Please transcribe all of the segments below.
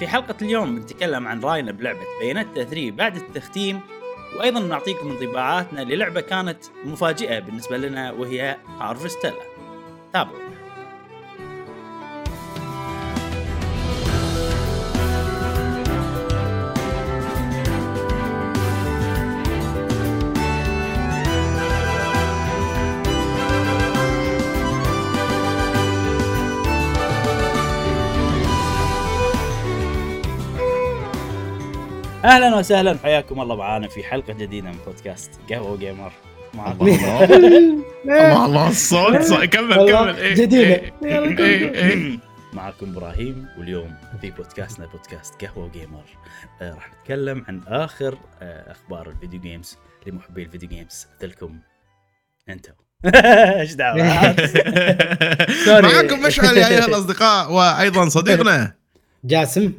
في حلقة اليوم بنتكلم عن راينا بلعبة بيانات 3 بعد التختيم وأيضا نعطيكم انطباعاتنا للعبة كانت مفاجئة بالنسبة لنا وهي هارفستيلا تابعوا. أهلا وسهلا. حياكم الله. معانا في حلقة جديدة من بودكاست قهوة جيمر. معكم الله. الله. الصوت صوت- كمل كمل. إيه، جديدة. إيه، إيه،. معكم إبراهيم واليوم في بودكاستنا بودكاست قهوة جيمر. آه راح نتكلم عن آخر آه أخبار ال video games لمحبي ال video games مثلكم أنتم إيش دعوة. معكم مشعل يا ايها الأصدقاء وأيضا صديقنا. جاسم.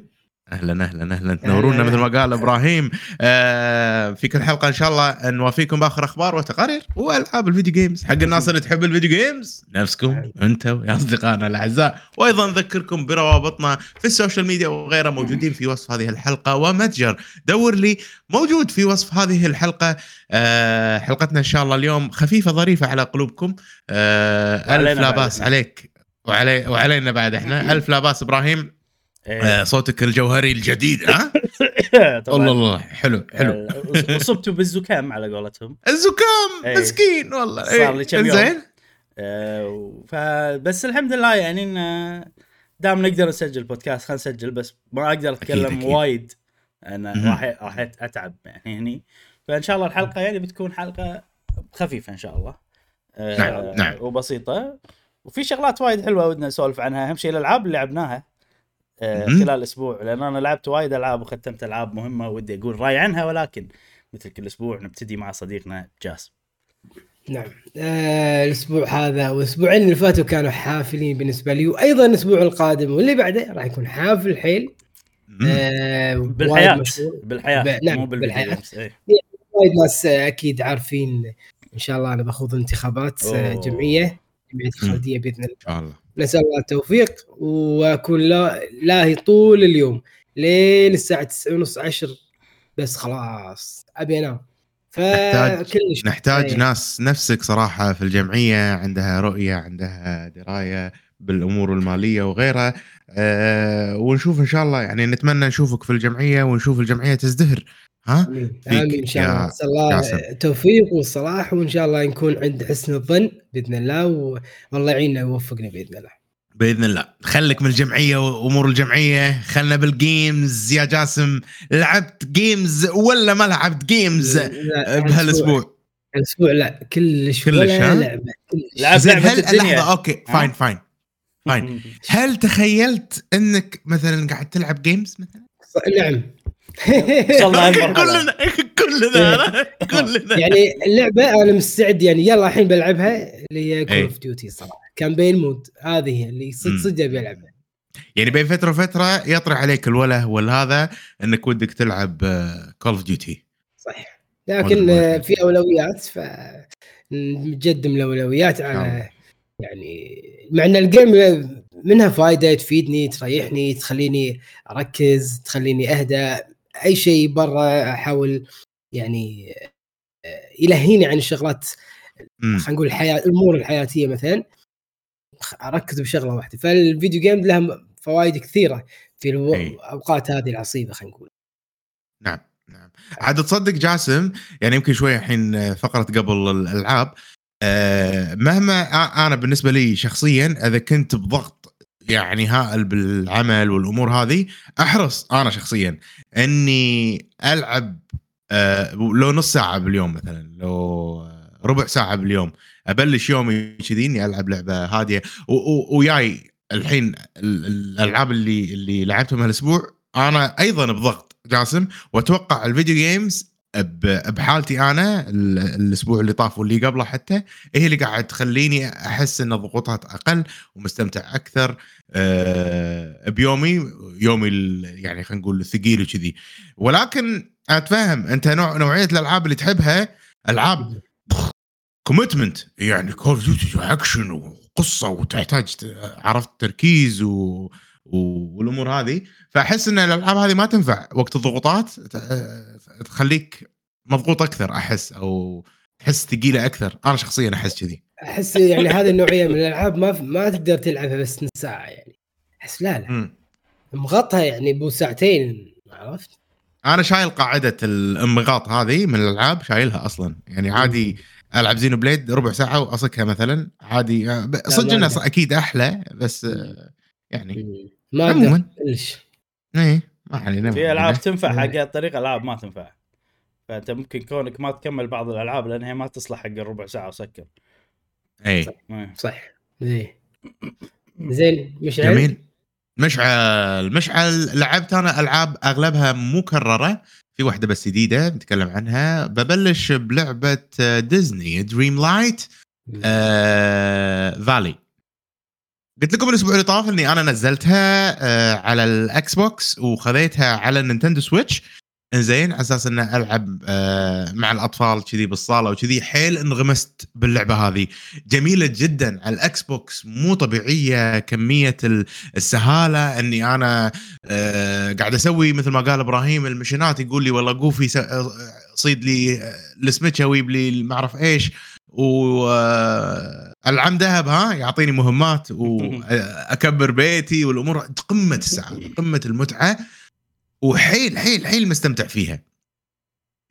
أهلا أهلا أهلا. تنورونا مثل ما قال إبراهيم. آه في كل حلقة إن شاء الله نوافيكم بآخر أخبار وتقارير وألعاب ال video games حق الناس اللي تحب الفيديو جيمز نفسكم أنتم يا أصدقائنا الأعزاء. وأيضا نذكركم بروابطنا في ال social media وغيرها موجودين في وصف هذه الحلقة ومتجر. دور لي موجود في وصف هذه الحلقة. آه حلقتنا إن شاء الله اليوم خفيفة ظريفة على قلوبكم. آه ألف لا بأس. عليك. وعلي وعلينا بعد إحنا. ألف لا بأس إبراهيم. إيه. آه، صوتك الجوهري الجديد ها طبعاً. الله الله حلو حلو آه، اصبتوا بالزكام على قولتهم الزكام إيه. مسكين والله صار لي كم يوم. زين آه، فبس الحمد لله يعني إن دام نقدر نسجل بودكاست خلينا نسجل بس ما أقدر أتكلم أكيد. وايد أنا. راح راح أتعب يعني هني فإن شاء الله الحلقة يعني بتكون حلقة خفيفة إن شاء الله آه، نعم، نعم. وبسيطة وفي شغلات وايد حلوة ودنا نسولف عنها أهم شيء الألعاب اللي لعبناها آه،. خلال أسبوع لأن أنا لعبت وايد ألعاب وختمت ألعاب مهمة ودي أقول رأي عنها ولكن مثل كل أسبوع نبتدي مع صديقنا جاسم نعم آه الأسبوع هذا والأسبوعين اللي فاتوا كانوا حافلين بالنسبة لي وأيضا الأسبوع القادم واللي بعده راح يكون حافل حيل. آه بالحياة. بالحياة ب- نعم، مو. جيمز. إيه. وايد ناس آه، أكيد عارفين إن شاء الله أنا بخوض انتخابات آه، أوه. جمعية جمعية الخالديه بإذن الله إن شاء الله نسال الله التوفيق وأكون لا لاهي طول اليوم لين الساعة 9 ونص 10 بس خلاص أبي أنام. نحتاج- فكلش نحتاج إيه. ناس نفسك صراحة في الجمعية عندها رؤية عندها دراية بالأمور المالية وغيرها. آه ونشوف إن شاء الله يعني نتمنى نشوفك في الجمعية ونشوف الجمعية تزدهر. ها؟ آمين. إن شاء يا الله نسال الله جاسم. التوفيق والصلاح وإن شاء الله نكون عند حسن الظن بإذن الله و- والله يعيننا ويوفقنا بإذن الله. بإذن الله. خليك من الجمعية وأمور الجمعية. خلنا بال games يا جاسم لعبت games ولا ما لعبت games لا، بهالأسبوع؟ الأسبوع لا كلش كلش، ولا؟ لعبة كلش. لعب زين لعبة هل الدنيا. لحظه okay؟ fine fine fine. هل تخيلت إنك مثلا قاعد تلعب games مثلا؟ نعم. وصلنا. كلنا كلنا كلنا يعني اللعبة أنا مستعد يعني يلا الحين بلعبها اللي هي Call إيه. of Duty صراحة campaign mode هذه هي اللي صدق. صدق أبي ألعبها يعني بين فترة وفترة يطرح عليك الوله والهذا إنك ودك تلعب Call of Duty صح لكن في أولويات ف نقدم الأولويات على نعم. يعني مع إن الجيم منها فائده تفيدني تريحني تخليني أركز تخليني اهدى أي شيء برا أحاول يعني آه، يلهيني عن الشغلات. خلينا نقول الحياة الأمور الحياتية مثلا أركز بشغلة واحدة فالفيديو جيم لها فوائد كثيرة في. الأوقات هذه العصيبة خلينا نقول نعم نعم عاد تصدق جاسم يعني يمكن شوي الحين فقرة قبل الألعاب آه، مهما أنا بالنسبة لي شخصيا إذا كنت بضغط يعني هائل بالعمل والأمور هذه أحرص أنا شخصيا إني ألعب آه، لو نص ساعة باليوم مثلا لو ربع ساعة باليوم أبلش يومي كذي إني ألعب لعبة هادية. وياي الحين ال- ال- الألعاب اللي اللي لعبتهم هالأسبوع أنا أيضا بضغط جاسم وأتوقع ال video games بحالتي أنا ال- الأسبوع اللي طاف واللي قبله حتى هي اللي قاعد تخليني أحس إن ضغوطات أقل ومستمتع أكثر آه، بيومي يومي يعني خلينا نقول الثقيل وكذي. ولكن أتفهم أنت نوع نوعية الألعاب اللي تحبها ألعاب commitment يعني Call Duty action وقصة وتحتاج عرفت تركيز و والأمور هذه. فأحس إن الألعاب هذه ما تنفع وقت الضغوطات ت- تخليك مضغوط أكثر أحس أو تحس ثقيلة أكثر. أنا شخصيا أحس كذي. أحس يعني هذه النوعية من الألعاب ما ما تقدر تلعبها بس نص ساعة يعني. أحس لا لا. مغطها يعني بو ساعتين عرفت؟ أنا شايل قاعدة الانضغاط هذه من الألعاب شايلها أصلا. يعني عادي ألعب زينو بليد ربع ساعة وأصكها مثلا. عادي آه، صدق إنها. أكيد أحلى بس آه، يعني ما أقدر عموما. كلش إيه. ما علينا في ألعاب تنفع إيه. حق الطريقة ألعاب ما تنفع. فأنت ممكن كونك ما تكمل بعض الألعاب لأن هي ما تصلح حق الربع ساعة وسكر. إيه إيه. صح. زين زين مشعل؟ جميل. مشعل مشعل لعبت أنا ألعاب أغلبها مكررة. في واحدة بس جديدة بنتكلم عنها. ببلش بلعبة آه، Disney Dreamlight Valley قلت لكم الأسبوع اللي طاف إني أنا نزلتها آه، على ال Xbox وخذيتها على ال Nintendo Switch. إنزين على أساس ان ألعب آه، مع الأطفال كذي بالصالة وكذي حيل انغمست باللعبة هذه. جميلة جدا. على ال Xbox مو طبيعية كمية ال- السهالة. إني أنا آه، قاعد أسوي مثل ما قال إبراهيم ال missions يقول لي والله قوفي صيد لي السمكه ويب لي ما اعرف إيش. والعم دهب ها يعطيني مهمات واكبر بيتي والأمور قمة السعاده قمة المتعة وحيل حيل حيل مستمتع فيها.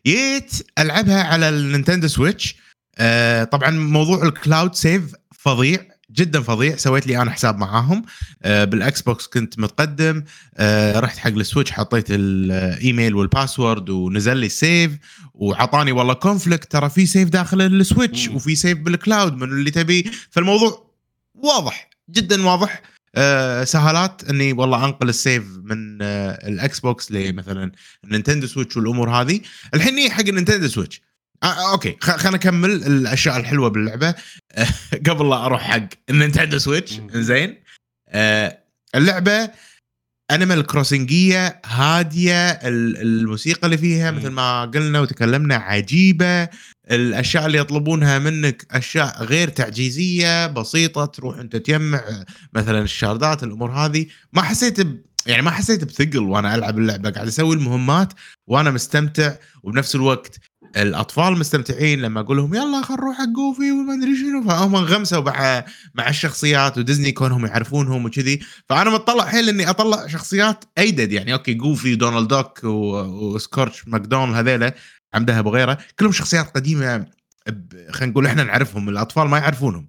جيت ألعبها على ال Nintendo Switch آه طبعا موضوع ال cloud save فظيع. جدا فظيع. سويت لي أنا حساب معاهم. آه بال Xbox كنت متقدم. آه رحت حق ال Switch حطيت الإيميل وال password ونزل لي ال save وعطاني والله conflict ترى في save داخل ال Switch. وفي save بال cloud من اللي تبيه فالموضوع واضح جدا واضح. آه سهالات إني والله أنقل ال save من ال Xbox لمثلا ال Nintendo Switch والأمور هذه. الحين حق ال Nintendo Switch. آه أوكي. خ- خلينا نكمل الأشياء الحلوة باللعبة. آه قبل لا أروح حق ال Nintendo Switch. زين. آه اللعبة Animal Crossing ية هادية. ال- الموسيقى اللي فيها. مثل ما قلنا وتكلمنا عجيبة. الأشياء اللي يطلبونها منك أشياء غير تعجيزية بسيطة تروح أنت تجمع مثلا ال shard ات الأمور هذه. ما حسيت ب... يعني ما حسيت بثقل وأنا ألعب اللعبة. قاعد أسوي المهمات وأنا مستمتع وبنفس الوقت الأطفال مستمتعين لما أقول لهم يلا خل نروح حق Goofy وما أدري شنو فهم انغمسوا مع مع الشخصيات وديزني كونهم يعرفونهم وكذي. فأنا متطلع حيل إني أطلع شخصيات أيدد يعني. أوكي Goofy Donald Duck و Scrooge McDuck هذيلا عم دهب وغيره كلهم شخصيات قديمة خلينا نقول إحنا نعرفهم الأطفال ما يعرفونهم.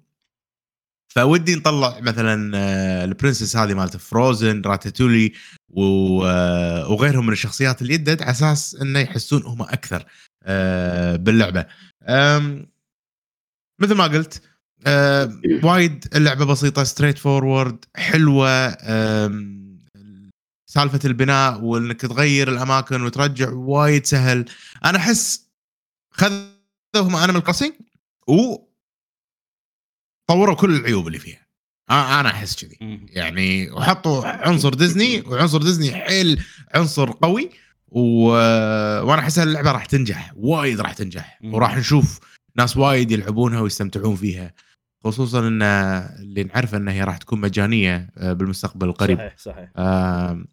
فودي نطلع مثلا آه، ال princess هذه مالت Frozen Ratatouille آه، وغيرهم من الشخصيات اللي يدد على أساس إنه يحسون هم أكثر. باللعبة. أم، مثل ما قلت آه، وايد اللعبة بسيطة straightforward حلوة سالفة البناء وإنك تغير الأماكن وترجع وايد سهل. أنا أحس خذوهم Animal Crossing و طوروا كل العيوب اللي فيها. آه، أنا أحس كذي. يعني وحطوا عنصر ديزني وعنصر ديزني حيل عنصر قوي. و... وأنا أحس اللعبة راح تنجح وايد راح تنجح. وراح نشوف ناس وايد يلعبونها ويستمتعون فيها. خصوصا إن اللي نعرفه انها هي راح تكون مجانية آه، بالمستقبل القريب. صحيح صحيح. آم،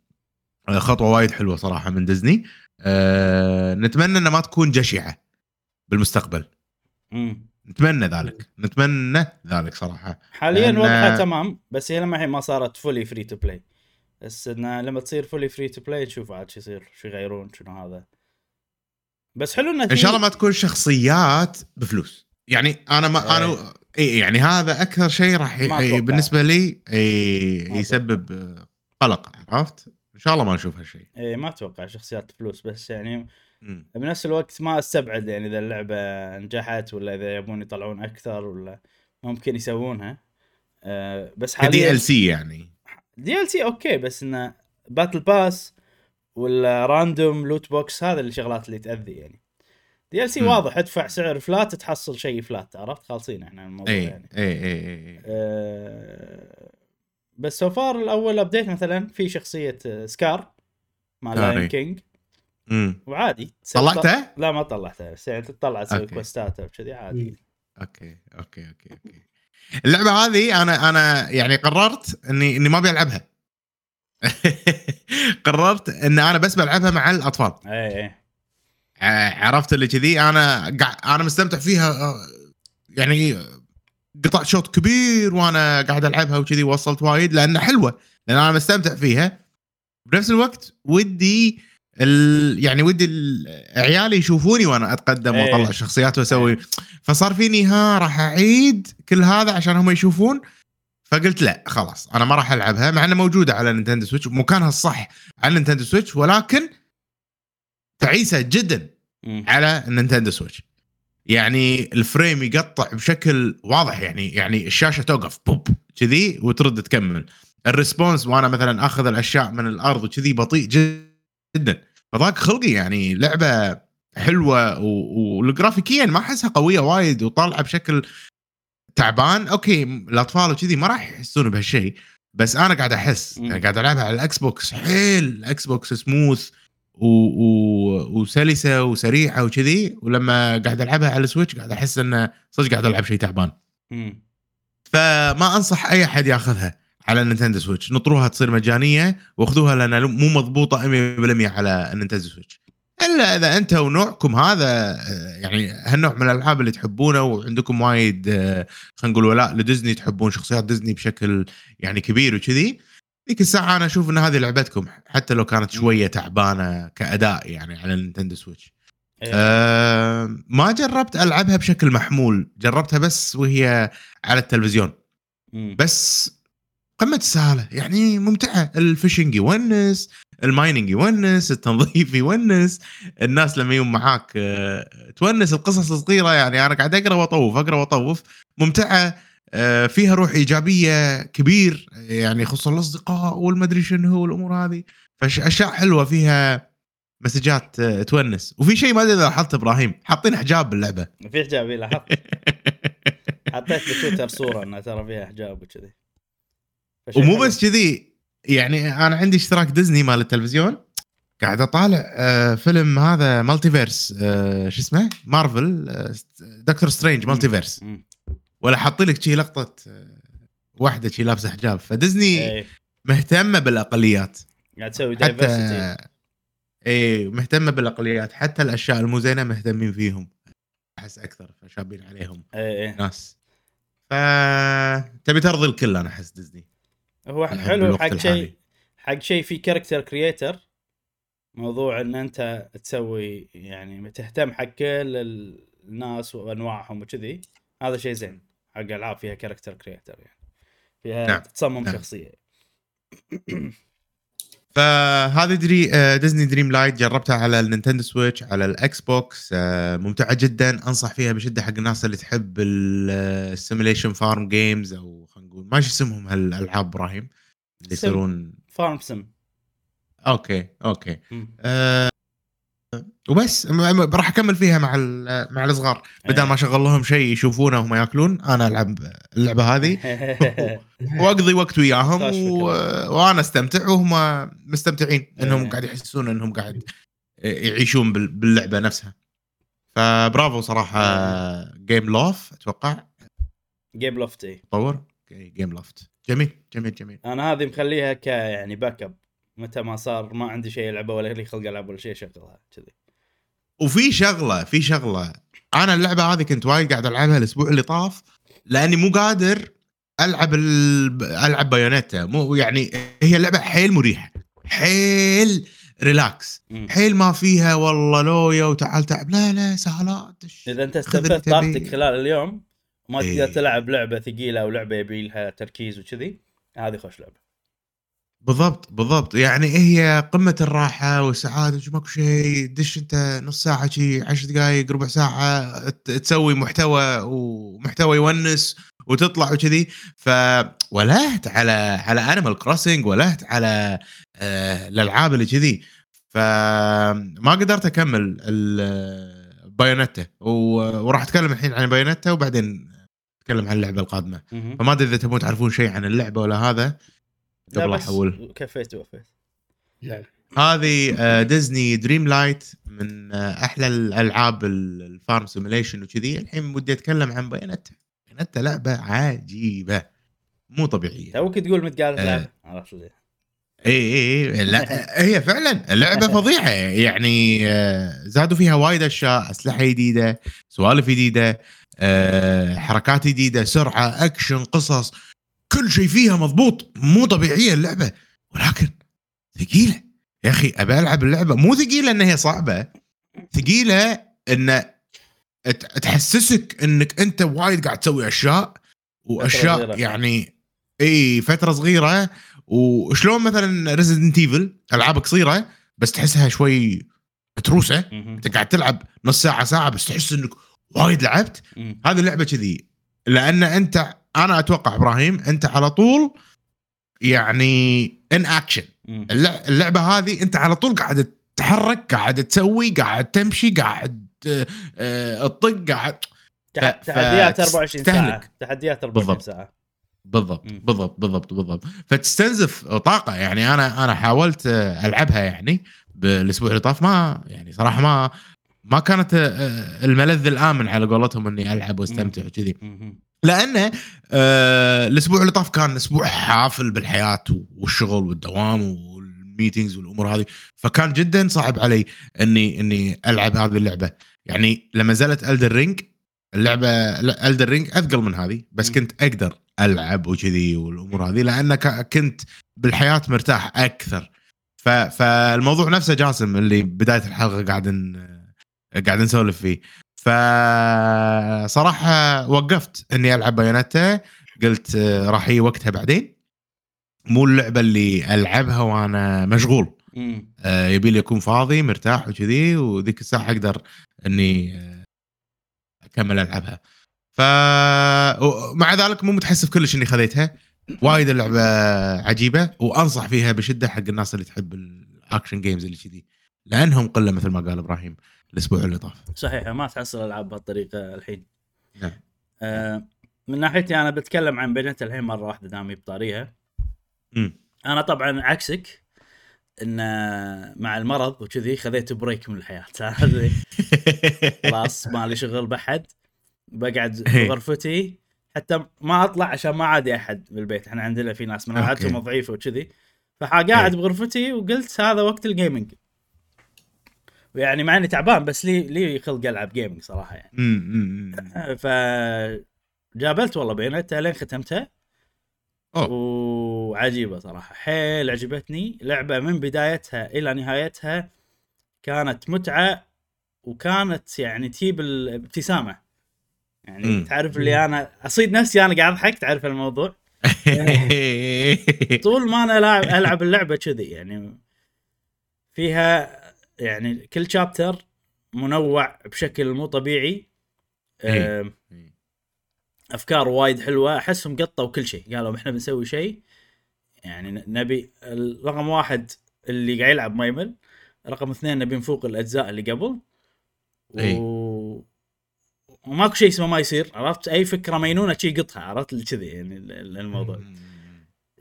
خطوة وايد حلوة صراحة من ديزني. آه، نتمنى إنها ما تكون جشعة بالمستقبل. مم. نتمنى ذلك. نتمنى ذلك صراحة. حاليا وضعها تمام بس هي لما الحين ما صارت fully free to play بس انه لما تصير fully free to play نشوف عاد شو يصير شو يغيرون شنو هذا بس حلو إنه إن شاء الله ما تكون شخصيات بفلوس يعني أنا ما إيه. أنا اي يعني هذا أكثر شيء راح. بالنسبة لي إي ما يسبب قلق عرفت؟ إن شاء الله ما نشوف هالشيء إيه ما أتوقع شخصيات فلوس بس يعني مم. بنفس الوقت ما أستبعد يعني إذا اللعبة نجحت ولا إذا يبون يطلعون أكثر ولا ممكن يسوونها آه بس حاليا DLC يعني DLC أوكي بس انه battle pass ولا random loot box هذا الشغلات اللي تأذي يعني DLC. واضح ادفع سعر flat تحصل شيء flat عرفت خالصين إحنا الموضوع إي يعني إي إي إي آه، بس so far الأول update مثلا في شخصية آه، Scar مع Scar. Lion King. وعادي طلعته؟ لا ما طلعتها بس يعني تطلع تسوي. quest ات وكذي عادي أوكي أوكي أوكي أوكي اللعبة هذه أنا أنا يعني قررت إني إني ما أبي ألعبها. قررت إن أنا بس بلعبها مع الأطفال. اي اي عرفت اللي كذي أنا أنا مستمتع فيها آه، يعني قطع شوط كبير وأنا قاعد ألعبها وكذي وصلت وايد لأنها حلوة لأن أنا مستمتع فيها. بنفس الوقت ودي ال... يعني ودي ال- عيالي يشوفوني وأنا أتقدم إيه. وأطلع شخصيات وأسوي. فصار فيني ها راح أعيد كل هذا عشان هم يشوفون. فقلت لا خلاص أنا ما راح ألعبها مع إنها موجودة على Nintendo Switch مكانها الصح على Nintendo Switch ولكن تعيسه جدا. على ال Nintendo Switch. يعني ال frame يقطع بشكل واضح يعني يعني الشاشة توقف بوب كذي وترد تكمل. ال response وأنا مثلا أخذ الأشياء من الأرض وكذي بطيء جدا. فضاق خلقي يعني لعبة حلوة وال graphics ما أحسها قوية وايد وطالعة بشكل تعبان أوكي الأطفال وكذي ما راح يحسون بهالشيء بس أنا قاعد أحس. يعني قاعد ألعبها على الاكس بوكس حيل الاكس بوكس سموث و... و... وسلسة وسريعة وكذي ولما قاعد ألعبها على ال Switch قاعد أحس إنه صدق قاعد ألعب شيء تعبان مم. فما أنصح أي أحد ياخذها على ال Nintendo Switch. نطروها تصير مجانية واخذوها لأنها مو مضبوطة 100% على ال Nintendo Switch. إلا إذا أنت ونوعكم هذا آه، يعني هالنوع من الألعاب اللي تحبونه وعندكم وايد آه، خلينا نقول ولاء لديزني تحبون شخصيات ديزني بشكل يعني كبير وكذي ذيك الساعة أنا أشوف إن هذه لعبتكم حتى لو كانت شوية تعبانة كأداء يعني على ال Nintendo Switch. إيه. أه ما جربت ألعبها بشكل محمول جربتها بس وهي على التلفزيون. مم. بس قمة السهالة. يعني ممتعة. ال fishing يونس ال mining يونس التنظيف يونس. الناس لما يوم معاك آه، تونس القصص الصغيرة يعني. أنا قاعد أقرأ وأطوف أقرأ وأطوف. ممتعة آه، فيها روح إيجابية كبير. يعني خصوصا الأصدقاء والمدري شنو والأمور هذه. فاشياء حلوة فيها مسجات آه، تونس. وفي شيء ما أدري إذا لاحظت إبراهيم. حاطين حجاب باللعبة. في حجاب إيه، لاحظت. حطيت بتويتر صورة انها ترى فيها حجاب وكذي. ومو حلو. بس كذي يعني أنا عندي اشتراك ديزني مال التلفزيون قاعد أطالع آه، فيلم هذا multiverse آه، شو اسمه؟ مارفل آه، دكتور سترينج multiverse. ولا حاطين لك شي لقطة واحدة شي لابسة حجاب. فديزني إيه. مهتمة بالأقليات. قاعد تسوي حتى diversity اي مهتمة بالأقليات. حتى الأشياء المو زينه مهتمين فيهم. أحس أكثر فشابين عليهم إيه إيه. ناس. ف تبي ترضي الكل أنا أحس ديزني. هو حلو حق. شيء حق شيء في character creator موضوع إن أنت تسوي يعني تهتم حق كل الناس وأنواعهم وكذي هذا شيء زين حق ألعاب فيها character creator يعني فيها نعم. تصمم نعم. شخصية فهذه دري ديزني دريم لايت جربتها على النينتندو سويتش على الإكس بوكس آه، ممتعة جدا. أنصح فيها بشدة حق الناس اللي تحب ال simulation farm games أو خلينا نقول ما اسمهم هالألعاب إبراهيم اللي. يصيرون farm sim okay okay. وبس راح أكمل فيها مع مع الصغار بدل إيه. ما أشغل لهم شيء يشوفونه وهم يأكلون أنا ألعب اللعبة هذه. وأقضي وقت وياهم و... وأنا أستمتع وهم مستمتعين إنهم إيه. قاعد يحسون إنهم قاعد يعيشون بال- باللعبة نفسها. فبرافو صراحة جيم لوف أتوقع. جيم لوفت اي طور جيم لوفت جميل جميل جميل. أنا هذه مخليها ك يعني باك اب متى ما صار ما عندي شيء ألعبه ولا لي خلق ألعب ولا شيء اشغلها كذي. وفي شغلة في شغلة. أنا اللعبة هذه كنت وايد قاعد ألعبها الأسبوع اللي طاف لأني مو قادر ألعب ال... ألعب بايونيتا. مو يعني هي لعبه حيل مريحة حيل relax. حيل ما فيها والله لويا وتعال وتعب لا لا سهلات. إذا أنت استنفذت. طاقتك خلال اليوم إيه. تقدر تلعب لعبة ثقيلة أو لعبة يبي لها تركيز وكذي هذه خوش لعبة. بالضبط بالضبط. يعني هي قمة الراحة والسعادة شو ماكو شيء دش أنت نص ساعة شي 10 دقائق ربع ساعة ت- تسوي محتوى ومحتوى يونس وتطلع وكذي. ف ولهت على على انيمال كروسنج ولهت على آه الألعاب اللي كذي. فما قدرت أكمل ال- و- وراح أتكلم الحين عن بايونيتا وبعدين أتكلم عن اللعبة القادمة. مهم. فما أدري إذا تبون تعرفون شيء عن اللعبة ولا هذا. قبل احول كفيت ووفيت هذه ديزني دريم لايت من آه، أحلى الألعاب ال- ال farm simulation وكذي. الحين ودي أتكلم عن بايونيتا بايونيتا لعبة عجيبة. مو طبيعية. توك تقول متثاقل آه. لعبه عرفت ليه اي اي إي، لا هي فعلا اللعبة فظيعة. يعني آه، زادوا فيها وايد أشياء أسلحة جديدة سوالف جديدة حركات جديدة سرعة أكشن قصص. كل شيء فيها مضبوط مو طبيعية اللعبة. ولكن ثقيلة. يا أخي أبي ألعب اللعبة. مو ثقيلة ان هي صعبة. ثقيلة إن تحسسك إنك أنت وايد قاعد تسوي أشياء وأشياء. يعني إي فترة صغيرة. وشلون مثلا ريزدنت ايفل العاب قصيره بس تحسها شوي متروسة. أنت قاعد تلعب نص ساعة ساعة بس تحس إنك وايد لعبت. هذه اللعبة كذي. لأن أنت أنا أتوقع إبراهيم أنت على طول يعني ان اكشن. اللعبة هذه أنت على طول قاعد تتحرك قاعد تسوي قاعد تمشي قاعد آه، آه، تطق قاعد تحديات 24 ساعة. تحديات 24 بالضبط. ساعة بالضبط مم. بالضبط بالضبط بالضبط فتستنزف طاقة يعني أنا أنا حاولت ألعبها يعني بالأسبوع اللي طاف ما يعني صراحة ما ما كانت آه، الملاذ الآمن على قولتهم إني ألعب وأستمتع وكذي. لأنه آه الأسبوع اللي طاف كان أسبوع حافل بالحياة والشغل والدوام وال meetings والأمور هذه. فكان جدا صعب علي إني إني ألعب هذه اللعبة. يعني لما نزلت إلدن رينج اللعبة إلدن رينج أثقل من هذه بس. كنت أقدر ألعب وكذي والأمور هذه لأن كنت بالحياة مرتاح أكثر. فالموضوع نفسه جاسم اللي بداية الحلقة قاعد قاعد نسولف فيه. فصراحة وقفت إني ألعب بايونيتا. قلت آه، راح يجي وقتها بعدين. مو اللعبة اللي ألعبها وأنا مشغول. آه، يبي لي أكون فاضي مرتاح وكذي وذيك الساعة أقدر إني آه، أكمل ألعبها. ف مع ذلك مو متحسف كلش إني خذيتها. وايد اللعبة عجيبة وأنصح فيها بشدة حق الناس اللي تحب ال action games اللي كذي. لأنهم قلة مثل ما قال إبراهيم. الأسبوع اللي طاف صحيح ما تحصل ألعاب بهالطريقة الحين نعم. آه من ناحيتي أنا بتكلم عن بايونيتا الحين مرة واحدة دامي بطاريها. أنا طبعا عكسك إن مع المرض وكذي خذيت break من الحياة خلاص مالي شغل بحد بقعد. بغرفتي حتى ما أطلع عشان ما عادي أحد بالبيت إحنا عندنا في ناس مناعتهم okay. ضعيفه وكذي فقاعد. بغرفتي وقلت هذا وقت ال gaming ويعني مع اني تعبان بس لي لي خلق ألعب gaming صراحة يعني. ف جابلت والله بايونيتا لين ختمتها. أوه. وعجيبة صراحة حيل عجبتني. لعبة من بدايتها إلى نهايتها كانت متعة وكانت يعني تجيب الابتسامه يعني مم. تعرف اللي أنا أصيد نفسي أنا قاعد أضحك تعرف الموضوع؟ طول ما أنا ألعب اللعبة كذي يعني. فيها يعني كل شابتر منوع بشكل مو طبيعي. إيه. أفكار وايد حلوة أحسهم قطوا كل شيء. قالوا إحنا بنسوي شيء. يعني نبي رقم واحد اللي قاعد يلعب ما يمل رقم اثنين نبي نفوق الأجزاء اللي قبل. و... إيه. وماكو شيء اسمه ما يصير عرفت؟ أي فكرة مينونة شي قطها عرفت؟ كذي يعني ال- ال- الموضوع.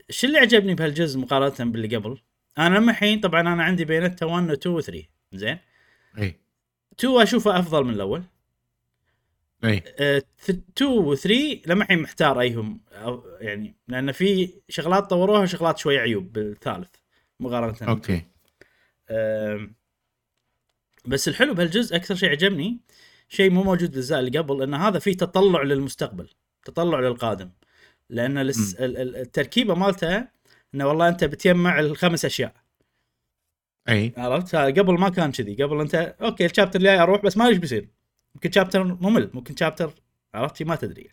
الشيء اللي عجبني بهالجزء مقارنة باللي قبل؟ أنا لما الحين طبعا أنا عندي بينتا 1 و 2 و 3 زين؟ إي. 2 اشوفه افضل من الأول. إي. 2 و 3 لما الحين محتار ايهم. يعني لأن في شغلات طوروها شغلات شوي عيوب بالثالث مقارنة. okay. أم، بس الحلو بهالجزء أكثر شيء عجبني شيء مو موجود بالاجزاء اللي قبل إن هذا فيه تطلع للمستقبل تطلع للقادم. لأن التركيبة مالتها إنه والله أنت بتجمع الخمس أشياء. أي. عرفت؟ قبل ما كان كذي. قبل أنت okay ال chapter الجاي أروح بس ما أدري إيش بيصير. ممكن chapter ممل ممكن chapter عرفت؟ ما تدري.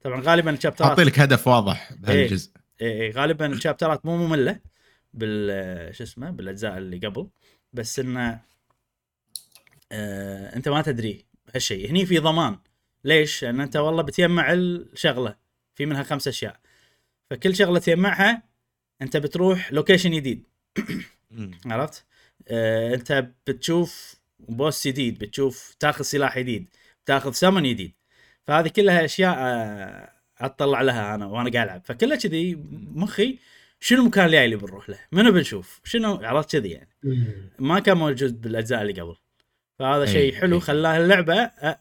طبعا غالبا الشابترات حاطين لك هدف واضح بهالجزء. إيه. إيه غالبا الشابترات مو مملة بال شو اسمه بالأجزاء اللي قبل. بس إنه آه أنت ما تدري هالشيء. هني في ضمان. ليش؟ لأن أنت والله بتجمع الشغلة في منها خمس أشياء. فكل شغلة تجمعها انت بتروح لوكيشن جديد. عرفت؟ آه انت بتشوف بوس جديد بتشوف تاخذ سلاح جديد تاخذ سمن جديد فهذه كلها أشياء آه اطلع لها أنا وأنا قاعد ألعب فكلها كذي مخي شنو المكان الجاي اللي بنروح له؟ منو بنشوف؟ شنو عرفت كذي يعني ما كان موجود بالأجزاء اللي قبل فهذا أي، شيء حلو أي. خلاه اللعبة أ-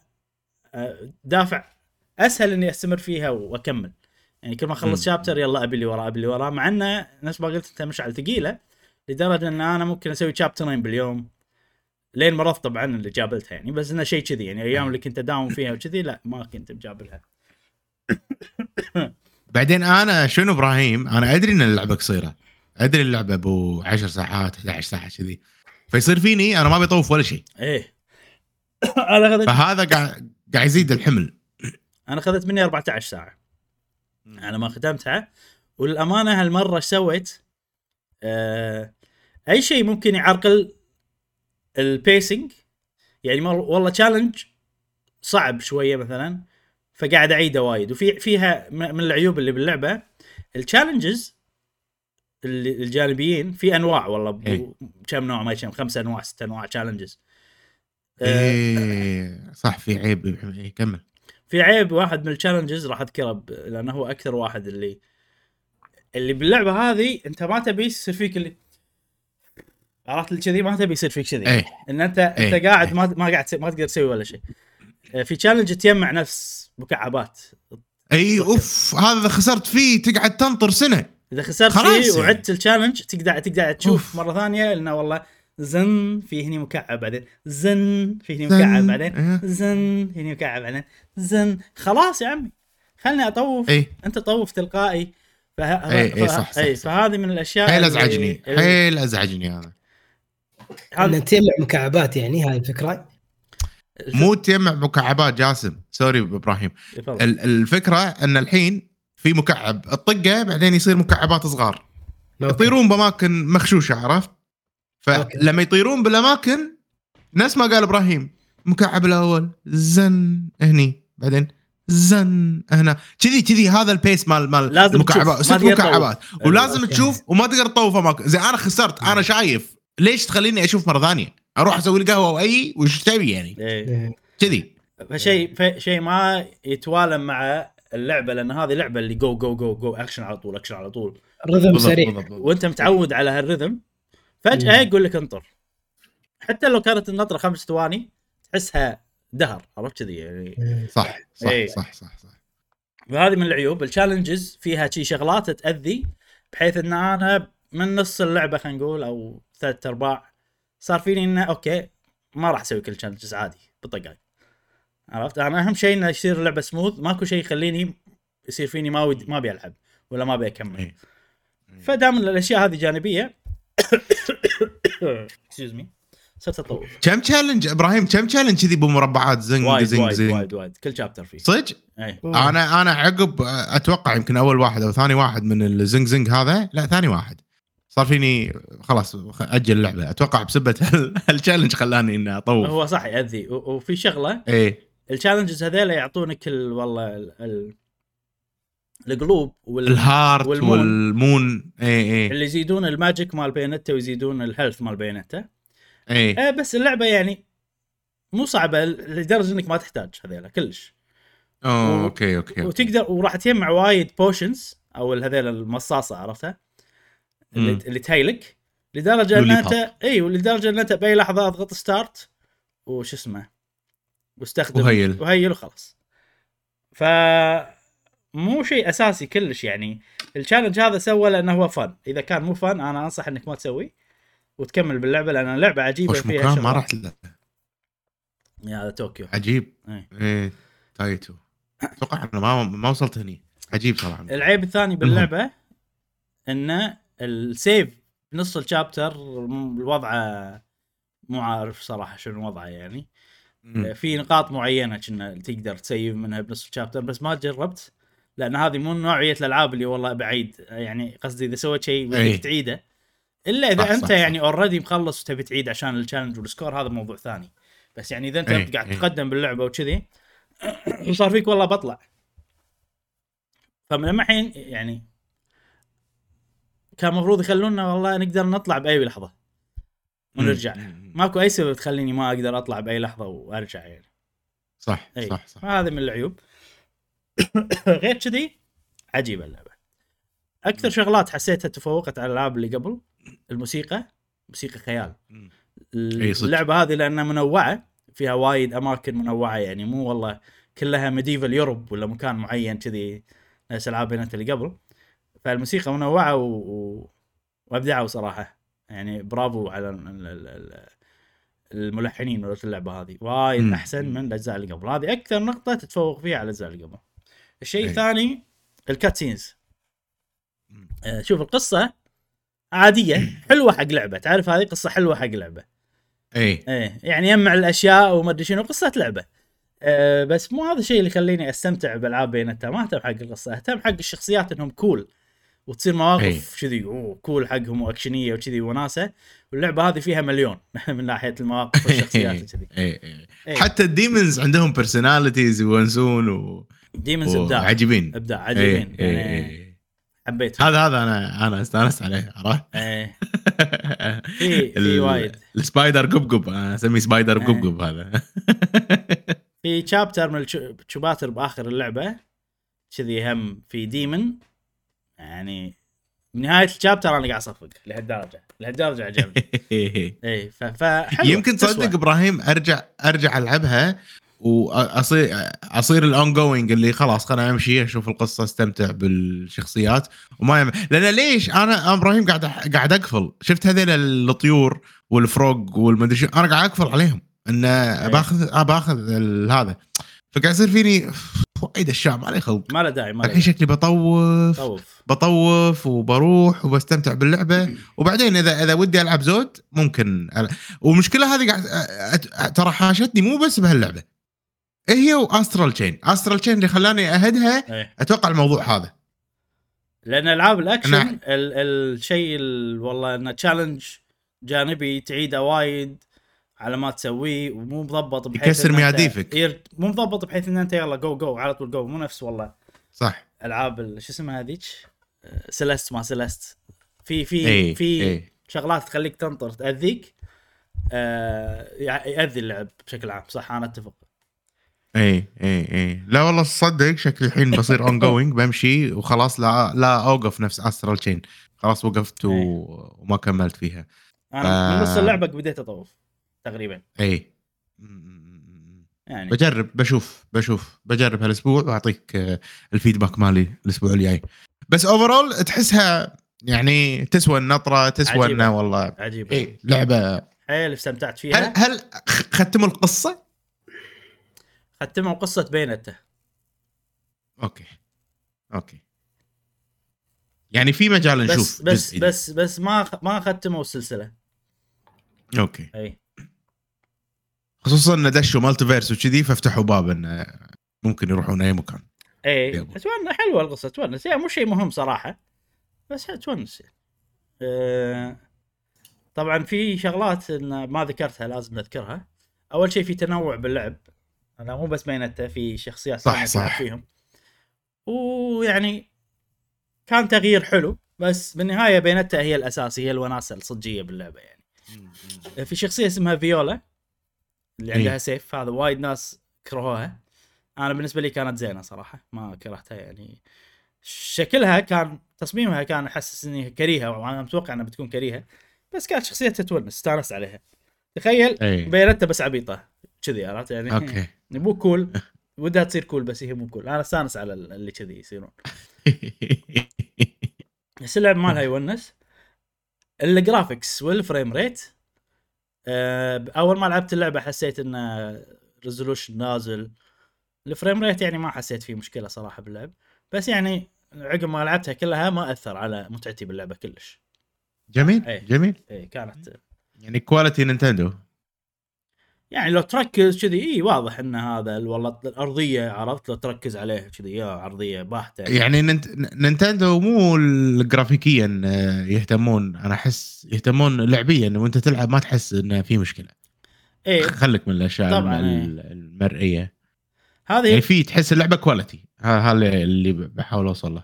أ- دافع أسهل إني أستمر فيها وأكمل يعني كل ما أخلص. شابتر يلا أبي اللي وراه أبي اللي وراه. مع انه نفس ما قلت أنت مشعل ثقيلة لدرجة إن أنا ممكن أسوي شابترين باليوم. لين مرضت طبعا اللي جابلتها يعني بس إنه شيء كذي يعني أيام اللي كنت أداوم فيها وكذي لا ما كنت مجابلها. بعدين أنا شنو إبراهيم؟ أنا أدري إن اللعبة قصيرة. أدري اللعبة أبو 10 ساعات 11 ساعة كذي. فيصير فيني أنا ما بيطوف ولا شيء. إيه. أنا أخذت فهذا قاعد قاعد يزيد الحمل. أنا أخذت مني 14 ساعة. على ما ختمتها وللأمانة هالمرة إيش سويت؟ آه أي شيء ممكن يعرقل ال pacing يعني والله challenge صعب شوية مثلا فقاعد أعيده وايد. وفي فيها من العيوب اللي باللعبة ال challenges اللي الجانبيين في أنواع والله إيه. كم نوع ما كم خمسة أنواع ست أنواع challenge ز إيه صح في عيب إيه، كمل. في عيب واحد من ال challenges راح أذكره لأنه هو أكثر واحد اللي اللي باللعبة هذه أنت ما تبي يصير فيك اللي عرفت كذي؟ ما تبي يصير فيك كذي. إيه. إن انت إيه، أنت قاعد إيه. ما ما قاعد ما تقدر تسوي ولا شيء. آه، في تشالنج تجمع نفس مكعبات. إي أوف هذا إذا خسرت فيه تقعد تنطر سنة. إذا خسرت فيه يعني. وعدت التشالنج تقدر تقدر تشوف أوف. مرة ثانية إنه والله زن في هني مكعب بعدين. زن في هني مكعب زن. بعدين. إيه. زن في هني مكعب بعدين. زن. خلاص يا عمي. خلني أطوف. اي أنت طوف تلقائي. فه... إيه، إيه، فه- صح، صح، إيه، صح. فهذه من الأشياء حيل اللي- أزعجني اللي- حيل أزعجني هذا. هذا- ان تجمع مكعبات يعني هاي الفكرة؟ مو تجمع مكعبات جاسم. سوري إبراهيم. ال- الفكرة إن الحين في مكعب. تطقه بعدين يصير مكعبات صغار. يطيرون بأماكن مخشوشه عرفت؟ فلما يطيرون بالأماكن نفس ما قال إبراهيم المكعب الأول زن هني بعدين زن هنا كذي كذي هذا البيس مال مال لازم ما ست تقدر مكعبات. ولازم أوكي. تشوف وما تقدر تطوف أماكن زين أنا خسرت أنا شايف ليش تخليني أشوف مرة ثانية؟ أروح أسوي لي قهوة واي وش تبي يعني؟ إيه. كذي فشيء شيء ما يتوالم مع اللعبة لأن هذه لعبة اللي جو جو جو جو اكشن على طول اكشن على طول الرذم بالضبط، سريع. وأنت متعود على هالرذم فجأة مم. يقول لك انطر حتى لو كانت النطرة خمس ثواني تحسها دهر عرفت كذي يعني إيه. صح صح إيه. صح صح صح وهذه من العيوب ال challenges فيها شي شغلات تأذي بحيث إن أنا من نص اللعبة خلينا نقول أو ثلاث أرباع صار فيني إنه okay ما راح أسوي كل challenges عادي بالطقاق عرفت أنا أهم شيء إنه يصير اللعبة سموث ماكو شيء يخليني يصير فيني ما ودي ما أبي ألعب ولا ما أبي أكمل إيه. فدام الأشياء هذه جانبية excuse me صرت اطوف كم challenge إبراهيم كم challenge كذي بمربعات؟ زنق وايد زنق وايد زنق. وايد وايد. كل chapter فيه. صدق؟ اي أنا أنا عقب أتوقع يمكن أول واحد أو ثاني واحد من الزنق زنق هذا. لا ثاني واحد. صار فيني خلاص أجل اللعبه أتوقع بسبه هال- هال challenge خلاني إني أطوف. هو صح يأذي. وفي شغلة. إيه. ال challenges هذيلا يعطونك ال والله ال ال القلوب وال ال heart وال moon. وال moon إيه إيه اللي يزيدون ال magic مال Bayonetta ويزيدون ال health مال Bayonetta إيه آه بس اللعبة يعني مو صعبة لدرجة إنك ما تحتاج هذيلا كلش أوه، و- okay okay. وتقدر وراح تجمع وايد potions أو هذيلا المصاصة عرفتها اللي. اللي ت heal ك لدرجة إن. انت اي ولدرجة إن أنت بأي لحظة أضغط start وش اسمه واستخدم وهيل. وهيل وخلاص ف مو شيء أساسي كلش يعني. التشالنج هذا سوى لأنه هو فن إذا كان مو فن أنا أنصح إنك ما تسوي وتكمل باللعبة لأن اللعبة عجيبة وش فيها مكان ما. رحت له يا هذا طوكيو عجيب. إيه. إيه تايتو. أتوقع أنا ما ما وصلت هني. عجيب صراحة. العيب الثاني باللعبة انه السيف بنص ال chapter وضعه مو عارف صراحة شنو وضعه يعني. في نقاط معينة كنا تقدر ت save منها بنص ال chapter بس ما جربت. لأن هذه مو نوعية الألعاب اللي والله بعيد. يعني قصدي إذا سويت شيء أي. ودك تعيده. إلا إذا صح، أنت صح، يعني already مخلص وتبي تعيد عشان ال challenge وال score هذا موضوع ثاني. بس يعني إذا أنت أي، قاعد أي. تقدم باللعبة وكذي وصار فيك والله بطلع. فمن الحين يعني كان المفروض يخلونا والله نقدر نطلع بأي لحظة. ونرجع. ماكو أي سبب تخليني ما أقدر أطلع بأي لحظة وأرجع يعني. صح أي. صح صح. هذا من العيوب. غير كذي عجيبة اللعبة. أكثر شغلات حسيتها تفوقت على الألعاب اللي قبل الموسيقى موسيقى خيال. اللعبة هذه لأنها منوعة فيها وايد أماكن منوعة يعني مو والله كلها medieval Europe ولا مكان معين كذي نفس ألعاب Bayonetta اللي قبل. فالموسيقى منوعة و... و... وأبدعوا صراحة. يعني برافو على ال... ال... ال... الملحنين مالت اللعبة هذه. وايد. أحسن من الأجزاء اللي قبل. هذه أكثر نقطة تتفوق فيها على الأجزاء اللي قبل. الشيء. الثاني ال cutscenes. آه، شوف القصة عادية حلوة حق لعبة. تعرف هذه قصة حلوة حق لعبة. اي إيه يعني يجمع الأشياء وما أدري شنو قصة لعبة. أه بس مو هذا الشيء اللي يخليني أستمتع بألعاب Bayonetta ما أهتم حق القصة أهتم حق الشخصيات إنهم cool وتصير إيه. مواقف كذي أوه cool حقهم وأكشنية وكذي وناسة. واللعبة هذه فيها مليون من ناحية المواقف والشخصيات وكذي. اي اي إيه. حتى ال demons عندهم personalities يونسون و... demons إبداع. وعجيبين إبداع اي عجيبين اي يعني اي حبيت هذا هذا أنا أنا استأنست عليه عرفت؟ إيه. في في وايد. ال spider قبقب أنا أسميه spider إيه. قبقب هذا. في chapter من الشباتر بآخر اللعبة كذي هم في demon يعني بنهايه الشابتر أنا قاعد أصفق لهالدرجة. لهالدرجة عجبني. اي ف- فحلوة، يمكن. تصدق إبراهيم أرجع أرجع ألعبها. واصير أصير ال ongoing اللي خلاص خليني أمشي أشوف القصة أستمتع بالشخصيات. وما يم... لأن ليش؟ أنا إبراهيم قاعد أح- قاعد أقفل. شفت هذيل الطيور والفروق والمدري شو؟ أنا قاعد أقفل عليهم. إن باخذ باخذ ال- هذا. فقاعد يصير فيني وايد أشياء ما لي خلق. ما له داعي ما الحين. شكلي بطوف. طوف. بطوف وبروح وبستمتع باللعبة. وبعدين اذا إذا ودي ألعب زود ممكن أل... والمشكلة هذه قاعد ترى حاشتني مو بس بهاللعبة. إيه هي وأسترال تشين أسترال تشين اللي خلاني أهدها إيه. أتوقع الموضوع هذا. لأن ألعاب الأكشن. ال- الشيء ال- والله إنه challenge جانبي تعيده وايد على ما تسويه ومو مضبط بحيث يكسر مجاديفك. مو مضبط بحيث إن أنت يلا جو جو على طول جو مو نفس والله. صح. ألعاب ال- شو اسمها هذيك؟ Celeste ما Celeste. في في اي في اي شغلات تخليك تنطر تأذيك آه يأذي اللعب بشكل عام صح أنا أتفق. اي اي اي لا والله صدق شكلي الحين بصير ongoing بمشي وخلاص لا لا أوقف نفس Astral Chain خلاص وقفت و... إيه. وما كملت فيها. أنا من نص آه. اللعبة بديت أطوف تقريبا. اي يعني. بجرب بشوف بشوف. بجرب هالأسبوع وأعطيك آه، ال feedback مالي الأسبوع الجاي. بس overall تحسها يعني تسوى النطرة تسوى. إنه والله عجيب اي لعبة حيل استمتعت هل فيها. هل خ- ختموا القصة؟ ختموا قصة Bayonetta. Okay. Okay. يعني في مجال بس نشوف بس جديد. بس بس ما ما ختموا السلسلة. Okay. أي. خصوصا إن دشوا multiverse وكذي ففتحوا باب انه ممكن يروحون أي مكان. أي. أتمنى حلوة القصة تونس يعني مو شيء مهم صراحة. بس تونس أه طبعا في شغلات إن ما ذكرتها لازم نذكرها. أول شيء في تنوع باللعب. أنا مو بس بينته في شخصيات صح، صح. فيهم. ويعني كان تغيير حلو بس بالنهاية بينته هي الأساس هي الوناسة الصجية باللعبة يعني. في شخصية اسمها فيولا اللي إيه. عندها سيف هذا وايد ناس كرهوها. أنا بالنسبة لي كانت زينة صراحة ما كرهتها يعني. شكلها كان تصميمها كان احسسني كريهة وأنا متوقع إنها بتكون كريهة. بس كانت شخصيتها تونس استانست عليها. تخيل اي Bayonetta بس عبيطة كذي عرفت يعني؟ Okay. مو cool ودها تصير cool بس هي مو cool أنا استانس على اللي كذي يصيرون. بس اللعب مالها يونس. ال graphics وال frame rate أول ما لعبت اللعبة حسيت إن resolution نازل. ال frame rate يعني ما حسيت فيه مشكلة صراحة باللعب. بس يعني عقب ما لعبتها كلها ما أثر على متعتي باللعبة كلش. جميل إيه. جميل. اي كانت يعني quality Nintendo. يعني لو تركز كذي اي واضح إن هذا ال- والله الأرضية عرفت؟ لو تركز عليها كذي يا أرضية باهتة. يعني Nint... Nintendo مو الجرافيكيا آه، يهتمون أنا أحس يهتمون لعبيا وأنت تلعب ما تحس انه في مشكلة. اي خليك من الأشياء طبعاً، إيه. المرئية. هذه يعني في تحس اللعبة quality هذا اللي بحاول أوصل له.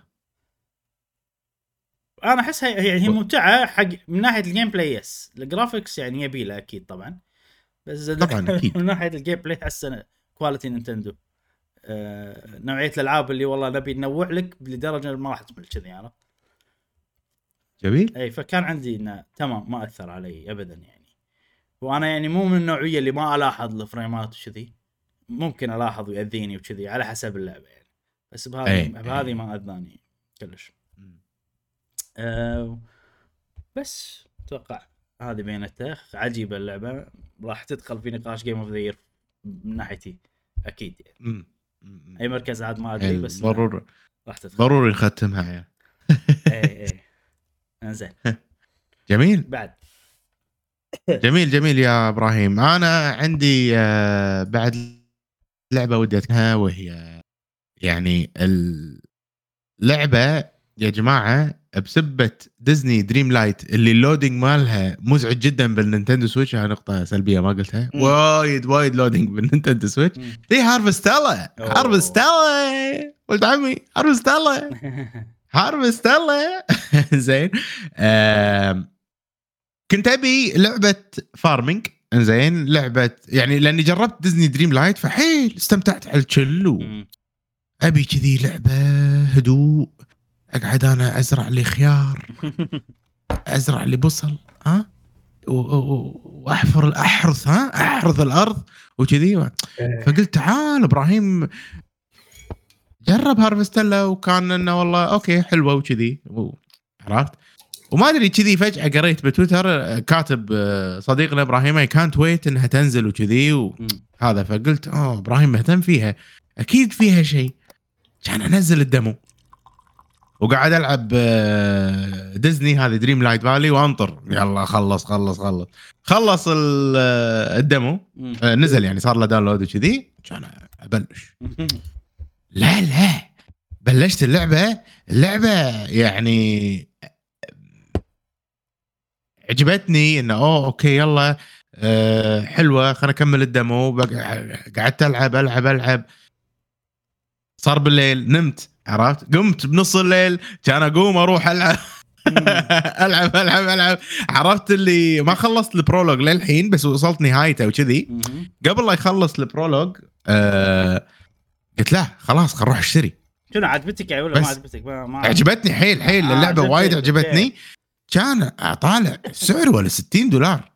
أنا احسها هي هي ممتعة حق من ناحية ال gameplay yes ال graphics يعني يبي له أكيد طبعا. بس طبعاً، أكيد. من ناحية ال gameplay احس quality Nintendo. آه نوعية الألعاب اللي والله نبي ننوع لك لدرجة ما راح تمل كذي عرفت؟ جميل. إي فكان عندي إنه تمام ما أثر علي ابدا يعني. وأنا يعني مو من النوعية اللي ما ألاحظ الفريمات وكذي. ممكن ألاحظ ويأذيني وكذي على حسب اللعبة يعني. بس بهذه. بهذه ما اذاني كلش. أه بس أتوقع هذه Bayonetta عجيبة اللعبة. راح تدخل في نقاش game of the من ناحيتي. أكيد يعني. مم. مم. أي مركز عاد ما أدري بس ضروري. راح تدخل. ضروري نختمها يا اي اي إنزين. جميل. بعد. جميل جميل يا إبراهيم. أنا عندي آه، بعد لعبة ودي اذكرها وهي يعني اللعبه يا جماعة بسبة Disney Dreamlight اللي ال loading مالها مزعج جدا بال Nintendo Switch هاي نقطة سلبية ما قلتها. مم. وايد وايد loading بال Nintendo Switch Harvestella أوه. Harvestella ولد عمي Harvestella Harvestella زين. كنت أبي لعبة farming زين. لعبة يعني لأني جربت Disney Dreamlight فحيل استمتعت على ال chill. أبي كذي لعبة هدوء. أقعد أنا أزرع لي خيار أزرع لي بصل ها؟ وأحفر احرث ها؟ أحرث الأرض وكذي. فقلت تعال إبراهيم جرب Harvestella وكان إنه والله okay حلوة وكذي. عرفت؟ وما أدري كذي فجأة قريت بتويتر آه، كاتب آه، صديقنا إبراهيم اي كانت ويت إنها تنزل وكذي. وهذا فقلت آه إبراهيم مهتم فيها أكيد فيها شيء. كان أنزل ال demo. وقاعد ألعب آه، ديزني هذه Dreamlight Valley وأنطر. يلا خلص خلص خلص. خلص آه، ال demo. آه، نزل يعني صار له download وكذي. كان أبلش. لا لا. بلشت اللعبة اللعبة يعني عجبتني إنه أوه okay يلا أه حلوة خلينا نكمل ال demo قعدت ألعب ألعب ألعب. صار بالليل نمت. عرفت؟ قمت بنص الليل كان أقوم أروح ألعب. ألعب ألعب ألعب. عرفت اللي ما خلصت ال prologue للحين بس وصلت نهايته وكذي. قبل لا يخلص البرولوج آه قلت لا خلاص خل نروح أشتري. شنو عجبتك يعني ولا ما عجبتك؟ ما ما عجبتني حيل حيل. آه، اللعبة وايد. عجبتني. كان طالع سعر ولا 60 دولار.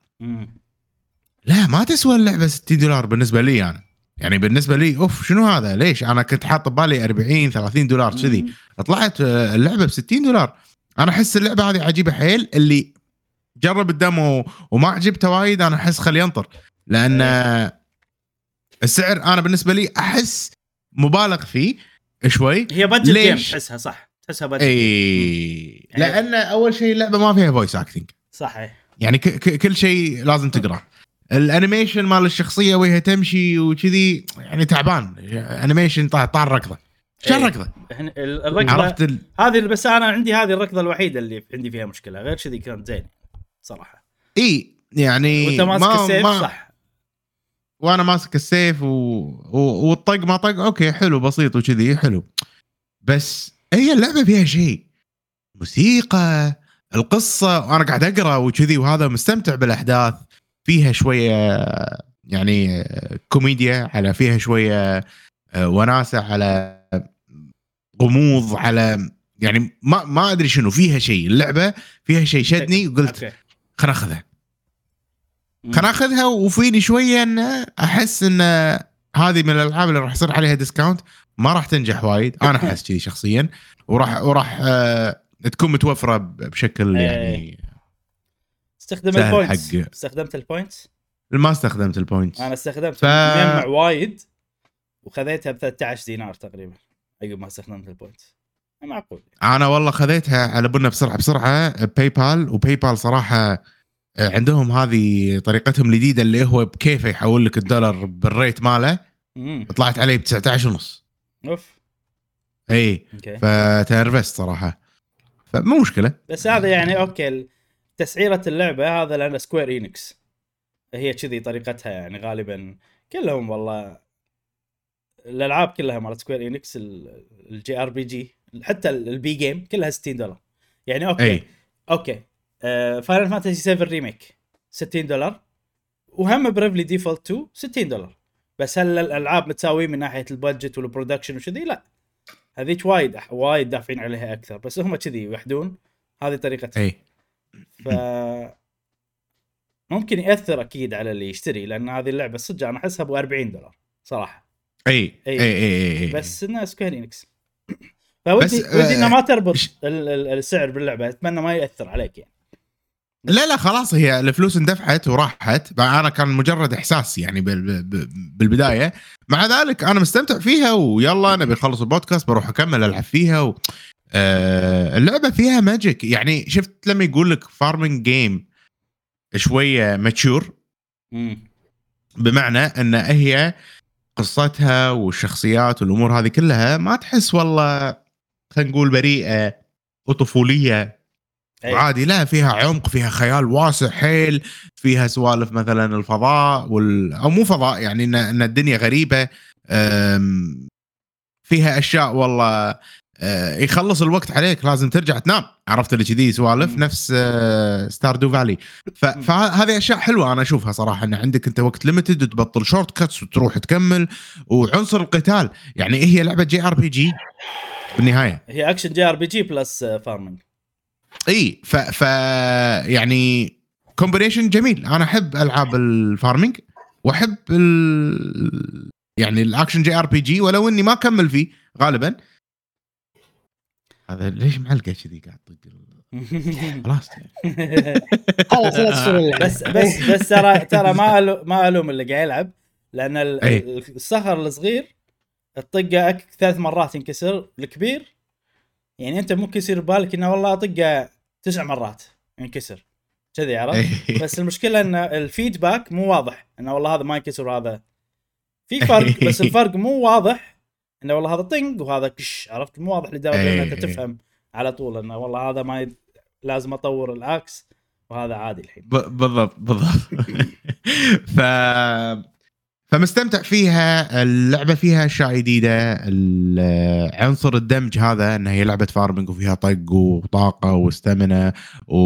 لا ما تسوى اللعبة 60 دولار بالنسبة لي أنا يعني. بالنسبة لي أوف شنو هذا؟ ليش؟ أنا كنت حاط ببالي 40 30 دولار كذي. طلعت آه، اللعبة ب 60 دولار. أنا أحس اللعبة هذه عجيبة حيل اللي جرب ال demo وما عجبته وايد أنا أحس خليه ينطر. لأن آه، السعر أنا بالنسبة لي أحس مبالغ فيه شوي. هي budget؟ game تحسها صح. تحسها budget اي لأن أول شيء اللعبة ما فيها voice acting صح إيه. يعني كل شيء لازم تقرأ. ال animation مال الشخصية وهي تمشي وكذي يعني تعبان. animation طار طار ركضه. شو إيه. الركضه ال- الركضة عرفت ال... هذه بس أنا عندي هذه الركضة الوحيدة اللي عندي فيها مشكلة غير كذي كانت زين صراحة. إي يعني وأنت ماسك ما السيف ما صح. وأنا ماسك السيف و... و... والطق ما طق okay حلو بسيط وكذي حلو. بس هي اللعبة فيها شيء. موسيقى القصة وأنا قاعد أقرأ وكذي وهذا مستمتع بالأحداث. فيها شوية يعني كوميديا على فيها شوية آه، وناسة على غموض على يعني ما ما أدري شنو فيها شيء. اللعبة فيها شيء شدني وقلت خلنا ناخذها. خلنا ناخذها وفيني شوية إن أحس إن هذه من الألعاب اللي راح يصير عليها discount ما راح تنجح وايد. أنا أحس كذي شخصيا. وراح وراح آه، تكون متوفرة بشكل يعني استخدم سهل ال points حق- استخدمت ال points ما استخدمت ال points أنا استخدمت. ف- مجمع وايد. وخذيتها ب 13 دينار تقريبا عقب ما استخدمت ال points معقول. أنا والله خذيتها على بنا بسرعة بسرعة. PayPal و PayPal صراحة آه، عندهم هذه طريقتهم الجديدة اللي هو بكيفه يحول لك الدولار بال rate ماله. طلعت عليه ب 19 ونص. أوف. اي okay. فتنرفزت صراحة. فمو مشكلة. بس هذا يعني أوكي تسعيرة اللعبة هذا لأن Square Enix هي كذي طريقتها يعني غالبا كلهم والله الألعاب كلها مالت Square Enix ال JRPG حتى ال- ال B game كلها 60 دولار. يعني okay أي. okay. Final Fantasy 7 Remake 60 دولار. وهم Bravely Default 2 60 دولار. بس هل الألعاب متساويين من ناحية ال budget وال production وكذي؟ لا. هذيك وايد وايد دافعين عليها أكثر. بس هم كذي يوحدون. هذه طريقتهم. أي. ف ممكن يأثر أكيد على اللي يشتري لأن هذه اللعبة صدق أنا أحسها ب 40 دولار صراحة. إي أي. إي إي إي بس إنها Square Enix فودي ودي إنه آه، ما تربط السعر باللعبة أتمنى ما يأثر عليك يعني. لا لا خلاص هي الفلوس اندفعت وراحت. أنا كان مجرد إحساس يعني بالبداية. مع ذلك أنا مستمتع فيها ويلا نبي نخلص البودكاست بروح أكمل ألعب فيها و... آه اللعبة فيها magic يعني شفت لما يقول لك farming game شوية mature. بمعنى إن هي قصتها والشخصيات والأمور هذه كلها ما تحس والله خلينا نقول بريئة وطفولية أي. وعادي لا فيها عمق فيها خيال واسع حيل فيها سوالف مثلا الفضاء وال... أو مو فضاء يعني ان, الدنيا غريبة. فيها أشياء والله أه، يخلص الوقت عليك لازم ترجع تنام. عرفت اللي كذي سوالف. نفس Stardew Valley. فهذه أشياء حلوة أنا أشوفها صراحة إن عندك أنت وقت limited وتبطل shortcuts وتروح تكمل وعنصر القتال. يعني هي لعبة JRPG بالنهاية. هي action JRPG plus farming إي ف, ف يعني combination جميل. أنا أحب ألعاب ال farming وأحب ال... يعني ال action JRPG ولو إني ما أكمل فيه غالبا هذا ليش معلقة كذي قاعد طق ال- خلاص اللعبة. بس بس بس ترى ترى ما ما ألوم اللي قاعد يلعب لأن. ال- الصخر الصغير الطقه ثلاث مرات ينكسر الكبير يعني أنت ممكن يصير ببالك إنه والله أطقه تسع مرات ينكسر كذي عرفت إيه. بس المشكلة إن ال feedback مو واضح إنه والله هذا ما ينكسر وهذا في فرق بس الفرق مو واضح إنه والله هذا طنق وهذا كش عرفت؟ مو واضح لدرجة ان أنت إيه. تفهم على طول إنه والله هذا ما يد... لازم أطور العكس وهذا عادي الحين. بالضبط بالضبط. ف فمستمتع فيها اللعبة فيها أشياء جديدة عنصر الدمج هذا ان هي لعبة farming وفيها طق وطاقة و stamina و...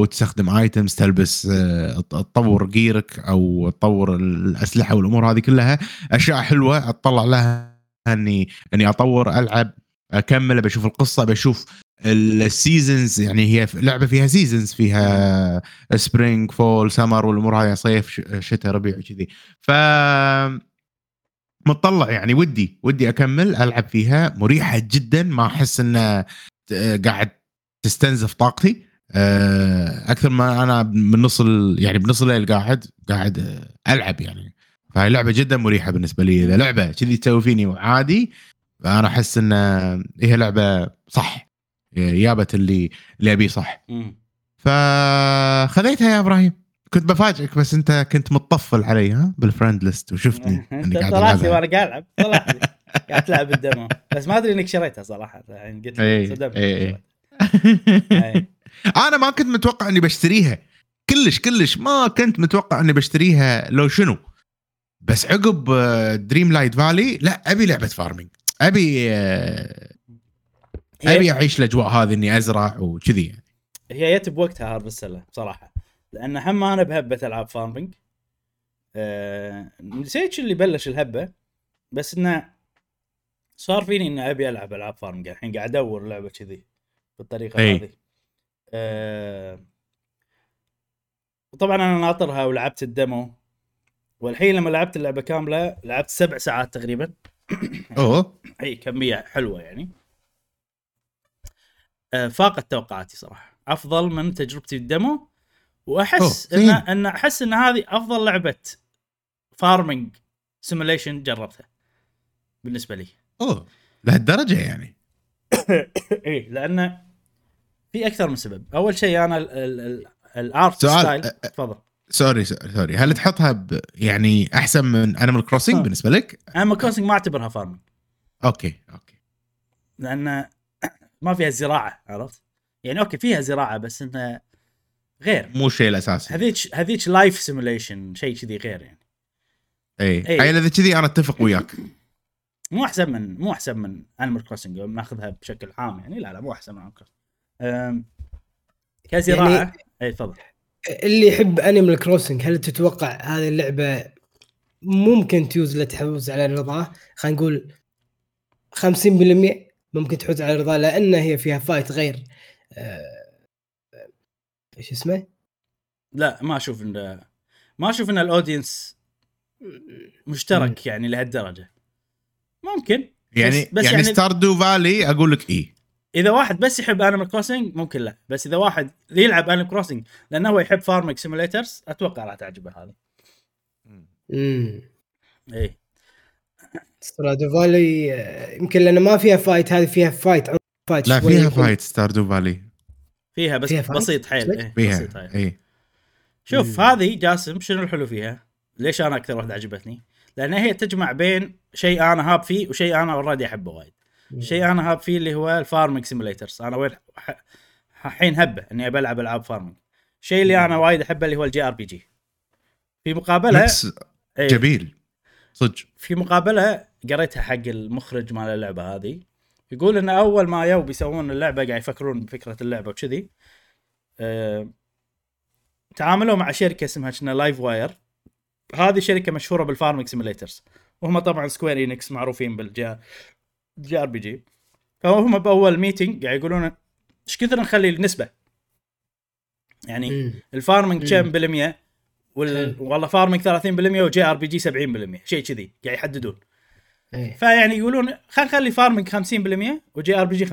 وتستخدم items تلبس آه، تطور gear ك أو تطور الأسلحة والأمور هذه كلها. أشياء حلوة أطلع لها أني أني أطور ألعب أكمل بشوف القصة بشوف ال seasons يعني هي لعبة فيها seasons فيها spring fall summer والأمور هذه صيف ش- شتاء ربيع وكذي. ف متطلع يعني ودي ودي أكمل ألعب فيها مريحة جدا ما أحس انه ت- قاعد تستنزف طاقتي. آه، أكثر ما أنا من نص يعني بنص الليل قاعد قاعد آه، ألعب يعني. فهي لعبة جدا مريحة بالنسبة لي. إذا لعبة كذي تسوي فيني وعادي فأنا أحس إن هي لعبة صح. جابت اللي اللي ابيه صح. فخذيتها يا إبراهيم. كنت بفاجئك بس أنت كنت متطفل علي ها بالفريند ليست وشفتني أنت إني قاعد طلعت لي وأنا قاعد ألعب طلعت لي قاعد تلعب ال demo. بس ما أدري إنك شريتها صراحة يعني قلت إي، لي صدمت. إي، إي. إي. أنا ما كنت متوقع إني بشتريها. كلش كلش ما كنت متوقع إني بشتريها. لو شنو؟ بس عقب Dreamlight Valley لا أبي لعبة farming أبي آه، أبي أعيش الأجواء هذه إني أزرع وكذي يعني. هي جت بوقتها Harvestella بصراحة. لأن هم أنا بهبة ألعاب farming آه، نسيت اللي بلش الهبة بس إنه صار فيني إني أبي ألعب ألعاب فارمنج الحين قاعد أدور لعبة كذي بالطريقة. هذه. آه، وطبعا أنا ناطرها ولعبت الدمو. والحين لما لعبت اللعبة كاملة لعبت سبع ساعات تقريبا. أوه. أي كمية حلوة يعني. آه، فاقت توقعاتي صراحة. أفضل من تجربتي الدمو. وأحس إن زين. إن أحس إن هذه أفضل لعبة farming simulation جربتها بالنسبة لي. أوه لهالدرجة يعني. اي لأن في أكثر من سبب. أول شيء أنا ال- ال- ال- ال art style تفضل. sorry sorry. هل تحطها ب يعني أحسن من Animal Crossing آه. بالنسبة لك؟ Animal Crossing ما أعتبرها farming okay okay. لأن ما فيها زراعة عرفت؟ يعني okay فيها زراعة بس انها غير. مو الشيء الأساسي. هذيك هذيك life simulation شيء كذي غير يعني. إي. إي. إذا كذي أنا أتفق وياك. مو أحسن من مو أحسن من Animal Crossing ناخذها بشكل عام يعني. لا لا مو أحسن من Animal Crossing كزراعة. يعني- إي تفضل. اللي يحب Animal Crossing هل تتوقع هذه اللعبة ممكن تيوز لتحوز على رضاه خلينا نقول 50% ممكن تحوز على رضاه لأن هي فيها fight غير آه، إيش اسمه؟ لا ما أشوف إن ما أشوف إن ال audience مشترك يعني لهالدرجة. ممكن. يعني بس- بس يعني, يعني- Stardew Valley أقول لك اي إذا واحد بس يحب Animal Crossing ممكن لا بس إذا واحد يلعب Animal Crossing لأنه هو يحب farming simulators أتوقع راح تعجبه هذه امم اي Stardew Valley يمكن لأنه ما فيها fight هذه فيها fight fight لا فيها يمكن. فايت ستاردو فالي فيها بس فيها؟ بسيط حيل؟ إيه فيها بسيط حيل اي شوف. هذه جاسم شنو الحلو فيها؟ ليش أنا أكثر واحدة عجبتني؟ لأن هي تجمع بين شيء أنا هاب فيه وشيء أنا already أحبه وايد. شيء أنا هاب فيه اللي هو ال farming simulators أنا وين ح- الحين هبة إني أبي ألعب ألعاب farming. الشيء اللي أنا وايد أحبه اللي هو ال JRPG. في مقابلة إيه، جميل. صدق. في مقابلة قريتها حق المخرج مال اللعبة هذه. يقول إن أول ما يو بيسوون اللعبة قاعد يفكرون بفكرة اللعبة وكذي أه تعاملوا مع شركة اسمها شنا Live Wire هذه شركة مشهورة بال farming simulators وهم طبعا Square Enix معروفين بال J JRPG. فهم بأول meeting قاعد يقولون إيش كثر نخلي النسبة؟ يعني مم. ال farming. كم بالمية؟ وال... والله farming 30% و JRPG 70% شيء كذي قاعد يحددون. إيه. فيعني يقولون خلينا نخلي farming 50% و JRPG 50%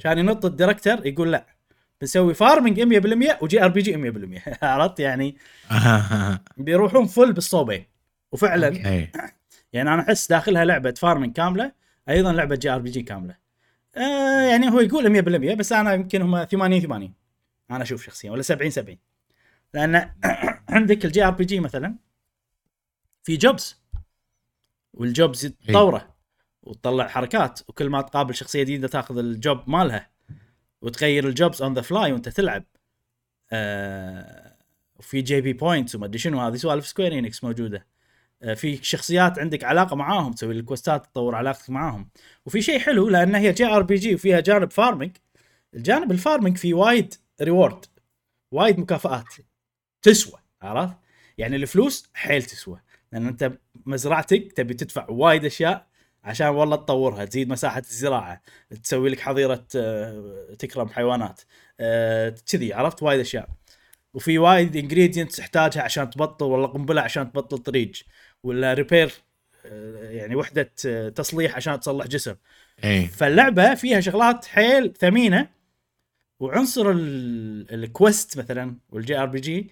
كان ينط ال director يقول لا بنسوي farming 100% و JRPG 100% عرفت يعني؟ بيروحون full بالصوبين. وفعلا يعني أنا أحس داخلها لعبة farming كاملة أيضا لعبة JRPG كاملة. آه يعني هو يقول 100% بس أنا يمكن هم 80 80 أنا أشوف شخصيا ولا 70 70 لأن عندك ال JRPG مثلا في jobs. وال jobs تطوره وتطلع حركات وكل ما تقابل شخصية جديدة تأخذ ال job مالها وتغير ال jobs on the fly وأنت تلعب. آه وفي JP points وما أدري شنو هذه سوالف Square Enix موجودة. في شخصيات عندك علاقة معاهم تسوي ال quest ات تطور علاقتك معاهم. وفي شيء حلو لأن هي JRPG وفيها جانب farming الجانب ال farming فيه وايد reward وايد مكافآت تسوى عرفت؟ يعني الفلوس حيل تسوى. لأن أنت مزرعتك تبي تدفع وايد أشياء عشان والله تطورها تزيد مساحة الزراعة تسوي لك حظيرة آه، تكرم حيوانات آه، كذي عرفت؟ وايد أشياء. وفي وايد ingredients تحتاجها عشان تبطل ولا قنبلة عشان تبطل طريق ولا repair يعني وحدة آه، تصليح عشان تصلح جسم. إي. فاللعبة فيها شغلات حيل ثمينة وعنصر ال- ال quest مثلا وال JRPG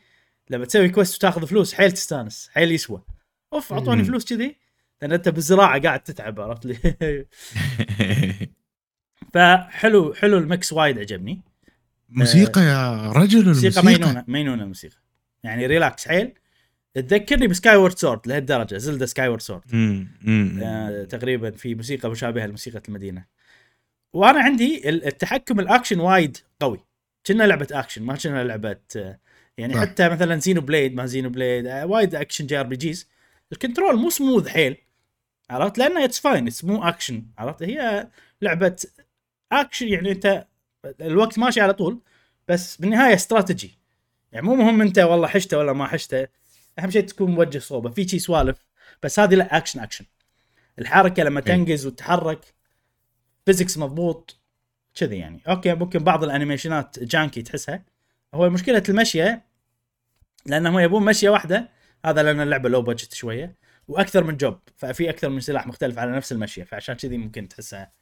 لما تسوي quest وتاخذ فلوس حيل تستانس حيل يسوى. أوف أعطوني. فلوس كذي لأن أنت بالزراعة قاعد تتعب عرفت لي؟ فحلو حلو ال mix وايد عجبني. موسيقى يا رجل موسيقى مينونة مينونة الموسيقى. يعني relax حيل. تذكرني ب Skyward Sword لهالدرجه Zelda Skyward Sword. آه، تقريبا في موسيقى مشابهة لموسيقى المدينة. وأنا عندي ال- التحكم الاكشن وايد قوي. كنا لعبة اكشن ما كنا لعبة آه، يعني صح. حتى مثلا Xenoblade ما Xenoblade آه، وايد action JRPGs ال control مو سموث حيل عرفت؟ لأنه it's fine it's مو اكشن عرفت؟ هي لعبة اكشن يعني أنت الوقت ماشي على طول بس بالنهاية استراتيجي يعني مو مهم أنت والله حشته ولا ما حشته. أهم شيء تكون موجه صوبة. في شي سوالف بس هذه لا action action الحركة لما. تنقز وتتحرك physics مضبوط كذي يعني. okay ممكن بعض ال animation ات janky تحسها. هو مشكلة المشية لأنهم يبون مشية واحدة. هذا لأن اللعبة low budget شوية وأكثر من job ففي أكثر من سلاح مختلف على نفس المشية فعشان كذي ممكن تحسها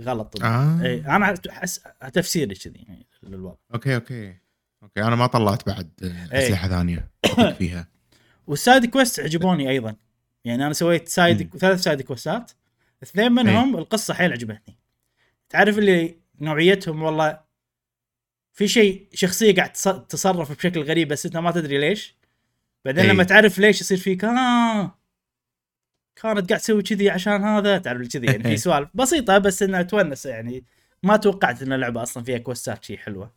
غلط. آه. إيه أنا أحس تفسيري كذي يعني للوضع. okay okay. okay أنا ما طلعت بعد. أسلحة ثانية. فيها. وال side quest عجبوني أيضا. يعني أنا سويت side ثلاث side quest ات اثنين منهم القصة حيل عجبتني. تعرف اللي نوعيتهم والله في شيء شخصية قاعد تص- تصرف بشكل غريب بس إنت ما تدري ليش. بعدين إي. لما تعرف ليش يصير فيك آه كانت قاعد تسوي كذي عشان هذا. تعرف كذي يعني في سوالف بسيطة بس انها تونس يعني ما توقعت إن اللعبة أصلا فيها quest ات شيء حلوة.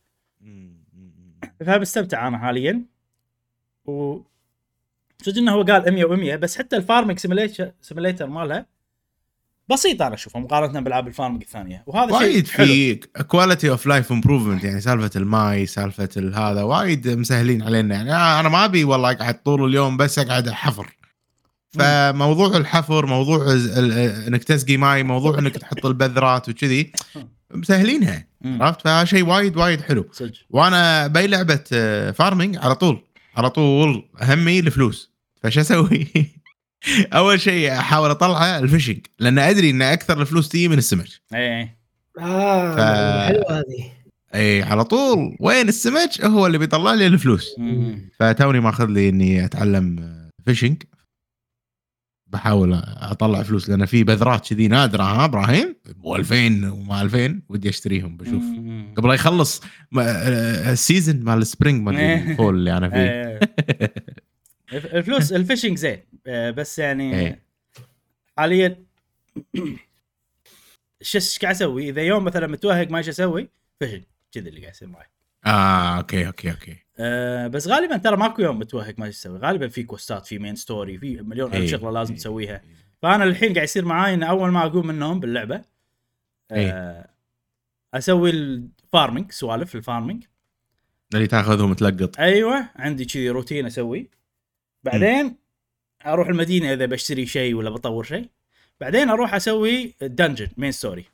فمستمتع أنا حاليا. و صدق انه هو قال 100 و100 بس حتى ال farming simulator مالها بسيط أنا أشوفه مقارنة بالعاب ال farming الثانية. وهذا وايد شيء حلو. في quality of life improvement يعني سالفة الماي سالفة ال- هذا وايد مسهلين علينا. يعني أنا ما أبي والله أقعد طول اليوم بس أقعد أحفر. فموضوع الحفر موضوع إنك تسقي ماي موضوع إنك تحط البذرات وكذي مسهلينها. عرفت؟ فشيء وايد وايد حلو. صدق. وأنا بأي لعبة farming على طول. على طول همي الفلوس. فش أسوي؟ أول شيء أحاول اطلعه ال fishing لأن أدري إن أكثر الفلوس تجي من السمك. إيه. آه ف- حلوة هذه. اي على طول وين السمك؟ هو اللي بيطلع لي الفلوس. مم. فتوني ماخذ لي إني أتعلم fishing. بحاول أطلع فلوس لأن في بذرات كذي نادرة ها إبراهيم؟ ب 2000 وما 2000 ودي أشتريهم بشوف. مم. قبل لا يخلص ما- آه، ال season مال ال spring ما أدري ال fall اللي أنا فيه. إيه. الفلوس ال fishing زين. آه، بس يعني إيه. حاليا شو إيش قاعد أسوي؟ إذا يوم مثلا متوهق ما إيش أسوي؟ fishing. كذا اللي قاعد يصير معي. آه أوكي أوكي أوكي. أه بس غالبا ترى ماكو يوم متوهق ما إيش أسوي. غالبا في quest ات في main story في مليون ألف إيه. شغلة لازم تسويها. فأنا الحين قاعد يصير معاي إن أول ما أقوم من النوم باللعبة أه أسوي ال farming سوالف ال farming اللي تاخذهم تلقط. أيوه عندي كذي روتين أسوي. بعدين أروح المدينة إذا بشتري شيء ولا بطور شيء. بعدين أروح أسوي ال dungeon main story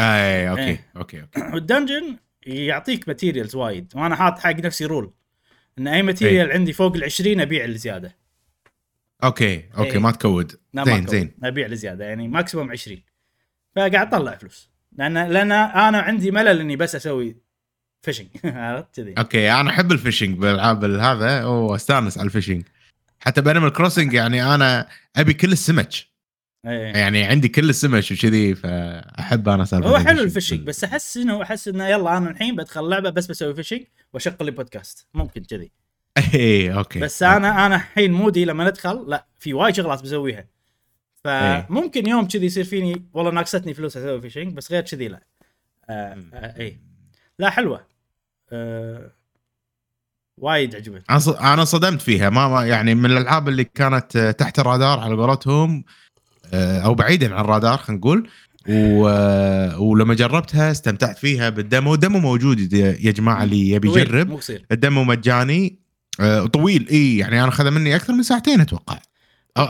اي أوكي. أوكي أوكي. وال dungeon يعطيك materials وايد. وأنا حاط حق نفسي rule إن أي material عندي فوق ال 20 أبيع الزياده أوكي أوكي إيه. ما تكود. لا زين ما زين. زين أبيع الزياده يعني maximum 20 فقاعد أطلع فلوس. لأن لأن أنا عندي ملل إني بس أسوي fishing. عرفت؟ كذي. أوكي أنا أحب ال fishing بالألعاب هذا. واستانس على ال fishing. حتى ب Animal Crossing يعني أنا أبي كل السمك. إيه. يعني عندي كل السمك وكذي فأحب أنا سالفة هو حلو ال fishing. ال fishing بس أحس إنه أحس إنه يلا أنا الحين بدخل لعبة بس بسوي fishing وأشغل لي بودكاست. ممكن كذي. اي أوكي. بس أنا أنا الحين mood ي لما ندخل لا في وايد شغلات بسويها. فممكن يوم كذي يصير فيني والله ناقصتني فلوس أسوي fishing بس غير كذي لا. آه آه اي لا حلوة. آه وايد عجبت أنا ص- أنا صدمت فيها. ما ما- يعني من الألعاب اللي كانت آه، تحت الرادار على قولتهم آه، أو بعيدا عن الرادار خلينا نقول و... ولما جربتها استمتعت فيها بالدمو. الدمو موجود يا جماعة اللي يبي يجرب. الدمو مجاني طويل. إي يعني أنا اخذ مني أكثر من ساعتين أتوقع.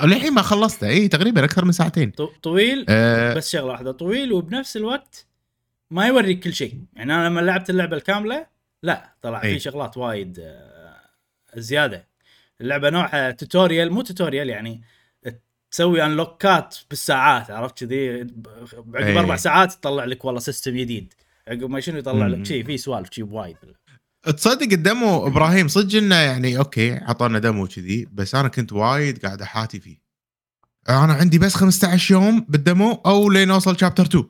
للحين ما خلصته. إي تقريبا أكثر من ساعتين. طو- طويل آه، بس شغلة واحدة. طويل وبنفس الوقت ما يوريك كل شيء. يعني أنا لما لعبت اللعبة الكاملة لا طلع أي. في شغلات وايد آه، زيادة. اللعبة نوعها tutorial مو tutorial يعني تسوي unlock ات بالساعات عرفت كذي؟ عقب أي. أربع ساعات تطلع لك والله system جديد. عقب ما شنو يطلع. لك؟ شيء في سوالف شيء وايد تصدق ال demo إبراهيم صدق إنه يعني أوكي عطانا demo كذي بس أنا كنت وايد قاعد أحاتي فيه. أنا عندي بس 15 يوم بال demo أو لين أوصل chapter 2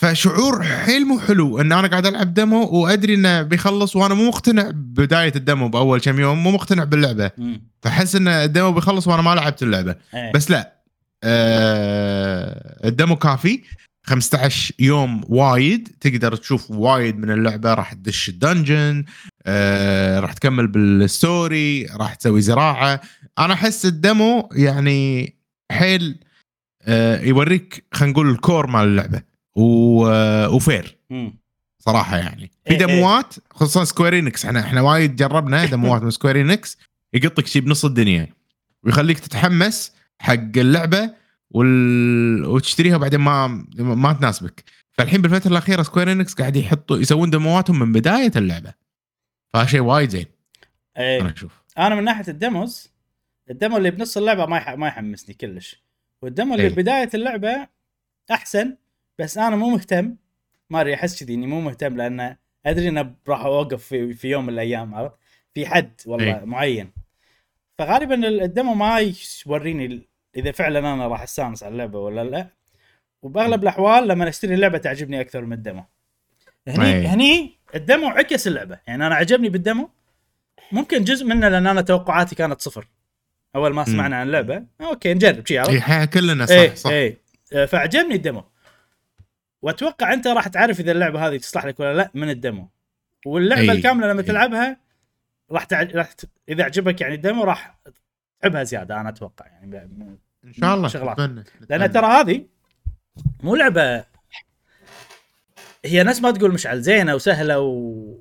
فشعور حيل مو حلو إن أنا قاعد ألعب demo وأدري إنه بيخلص وأنا مو مقتنع ببداية ال demo بأول كم يوم مو مقتنع باللعبة. مم. فأحس إن ال demo بيخلص وأنا ما لعبت اللعبة. إيه. بس لا آه ال demo كافي. 15 يوم وايد تقدر تشوف وايد من اللعبة. راح تدش ال dungeon آه راح تكمل بال story راح تسوي زراعة. أنا أحس ال demo يعني حيل آه يوريك خلينا نقول ال core مال اللعبة. و- آه، وفير. صراحة يعني. في إيه إيه. demo ات خصوصا Square Enix إحنا إحنا وايد جربنا demo ات من Square Enix يقطك شي بنص الدنيا. ويخليك تتحمس حق اللعبة وال... وتشتريها بعدين ما ما تناسبك. فالحين بالفترة الأخيرة Square Enix قاعد يحطوا يسوون demo اتهم من بداية اللعبة. فشيء وايد زين. إيه. أنا أشوف. أنا من ناحية ال demos ال demo اللي بنص اللعبة ما يح... ما يحمسني كلش. وال demo اللي إيه. ببداية اللعبة أحسن بس أنا مو مهتم. ما أدري أحس كذي إني مو مهتم لأن أدري إنه راح أوقف في, في يوم من الأيام عرفت؟ في حد والله إيه. معين. فغالبا ال demo ما يوريني إذا فعلا أنا راح أستانس على اللعبة ولا لا. وبأغلب الأحوال لما أشتري اللعبة تعجبني أكثر من ال demo هني إيه. هني ال demo عكس اللعبة. يعني أنا عجبني بال demo ممكن جزء منه لأن أنا توقعاتي كانت صفر. أول ما سمعنا عن اللعبة. أوكي نجرب شي عرفت؟ ح- كلنا صح إيه صح إيه. فعجبني ال demo وأتوقع أنت راح تعرف إذا اللعبة هذه تصلح لك ولا لا من ال demo واللعبة أي. الكاملة لما أي. تلعبها راح تع... راح ت... إذا عجبك يعني ال demo راح تحبها زيادة أنا أتوقع يعني ب... إن شاء الله شغلات. نتمنى لأن. ترى هذه مو لعبة هي ناس ما تقول مشعل زينة وسهلة و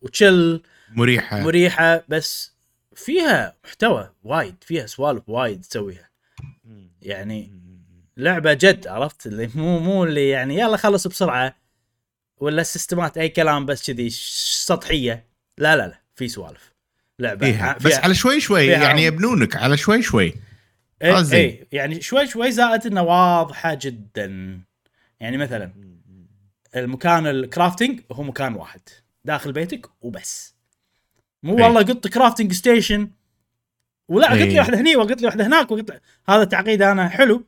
وتشل مريحة مريحة بس فيها محتوى وايد فيها سوالف وايد تسويها يعني لعبة جد عرفت؟ اللي مو مو اللي يعني يلا خلص بسرعة ولا السيستمات أي كلام بس كذي سطحية. لا لا لا في سوالف. لعبة فيها. بس على شوي شوي يعني. يبنونك على شوي شوي. اي قصدي. اي يعني شوي شوي زائد إنه واضحة جدا. يعني مثلا المكان ال crafting هو مكان واحد. داخل بيتك وبس. مو إي. والله قط crafting station ولا قلت لي إي. واحدة هني وقلت لي واحدة هناك وقلت هذا تعقيد أنا حلو.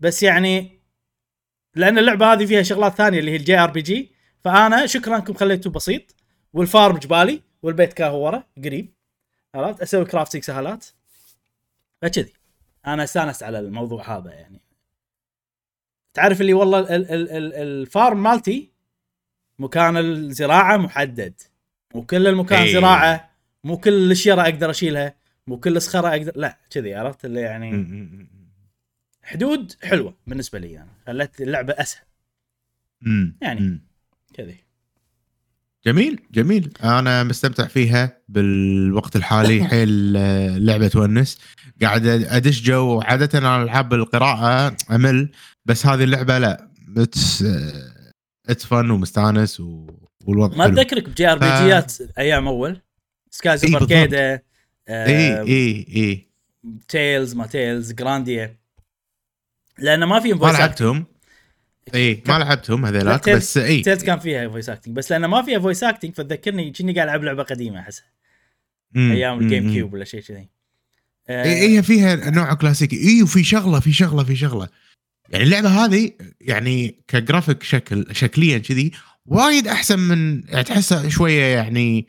بس يعني لأن اللعبة هذه فيها شغلات ثانية اللي هي ال JRPG فأنا شكرا انكم خليتوه بسيط. وال farm جبالي والبيت كاهو ورا قريب. عرفت؟ أسوي crafting سهالات. فكذي. أنا استأنست على الموضوع هذا يعني. تعرف اللي والله ال ال ال ال farm مالتي مكان الزراعة محدد. مو كل المكان إي. زراعة مو كل الشيرة أقدر أشيلها مو كل الصخرة أقدر لا كذي عرفت اللي يعني. حدود حلوة بالنسبة لي أنا. خلت اللعبة أسهل. مم. يعني. كذي. جميل جميل. أنا مستمتع فيها بالوقت الحالي. حيل آه، لعبة تونس. قاعد أدش جو. عادة أنا ألعاب القراءة أمل بس هذه اللعبة لا. اتس اتس فن ومستانس و... والوضع ما حلو. تذكرك بجي آر بي ف- جيات أيام أول. سكاي إي سوبر بالضبط. كيدا اي اي اي تيلز ما تيلز جرانديا لأن ما في ما voice لعبتهم. إي ما لعبتهم لا، هذيلاك بس إي. Tales كان فيها voice acting بس لأن ما فيها voice acting فتذكرني كني قاعد ألعب لعبة قديمة أحسها. أيام ال Game. Cube ولا شيء كذي. إي هي فيها نوع كلاسيكي إي وفي شغلة في شغلة في شغلة. يعني اللعبة هذه يعني كجرافيك شكل شكليا كذي وايد أحسن من يعني تحسها شوية يعني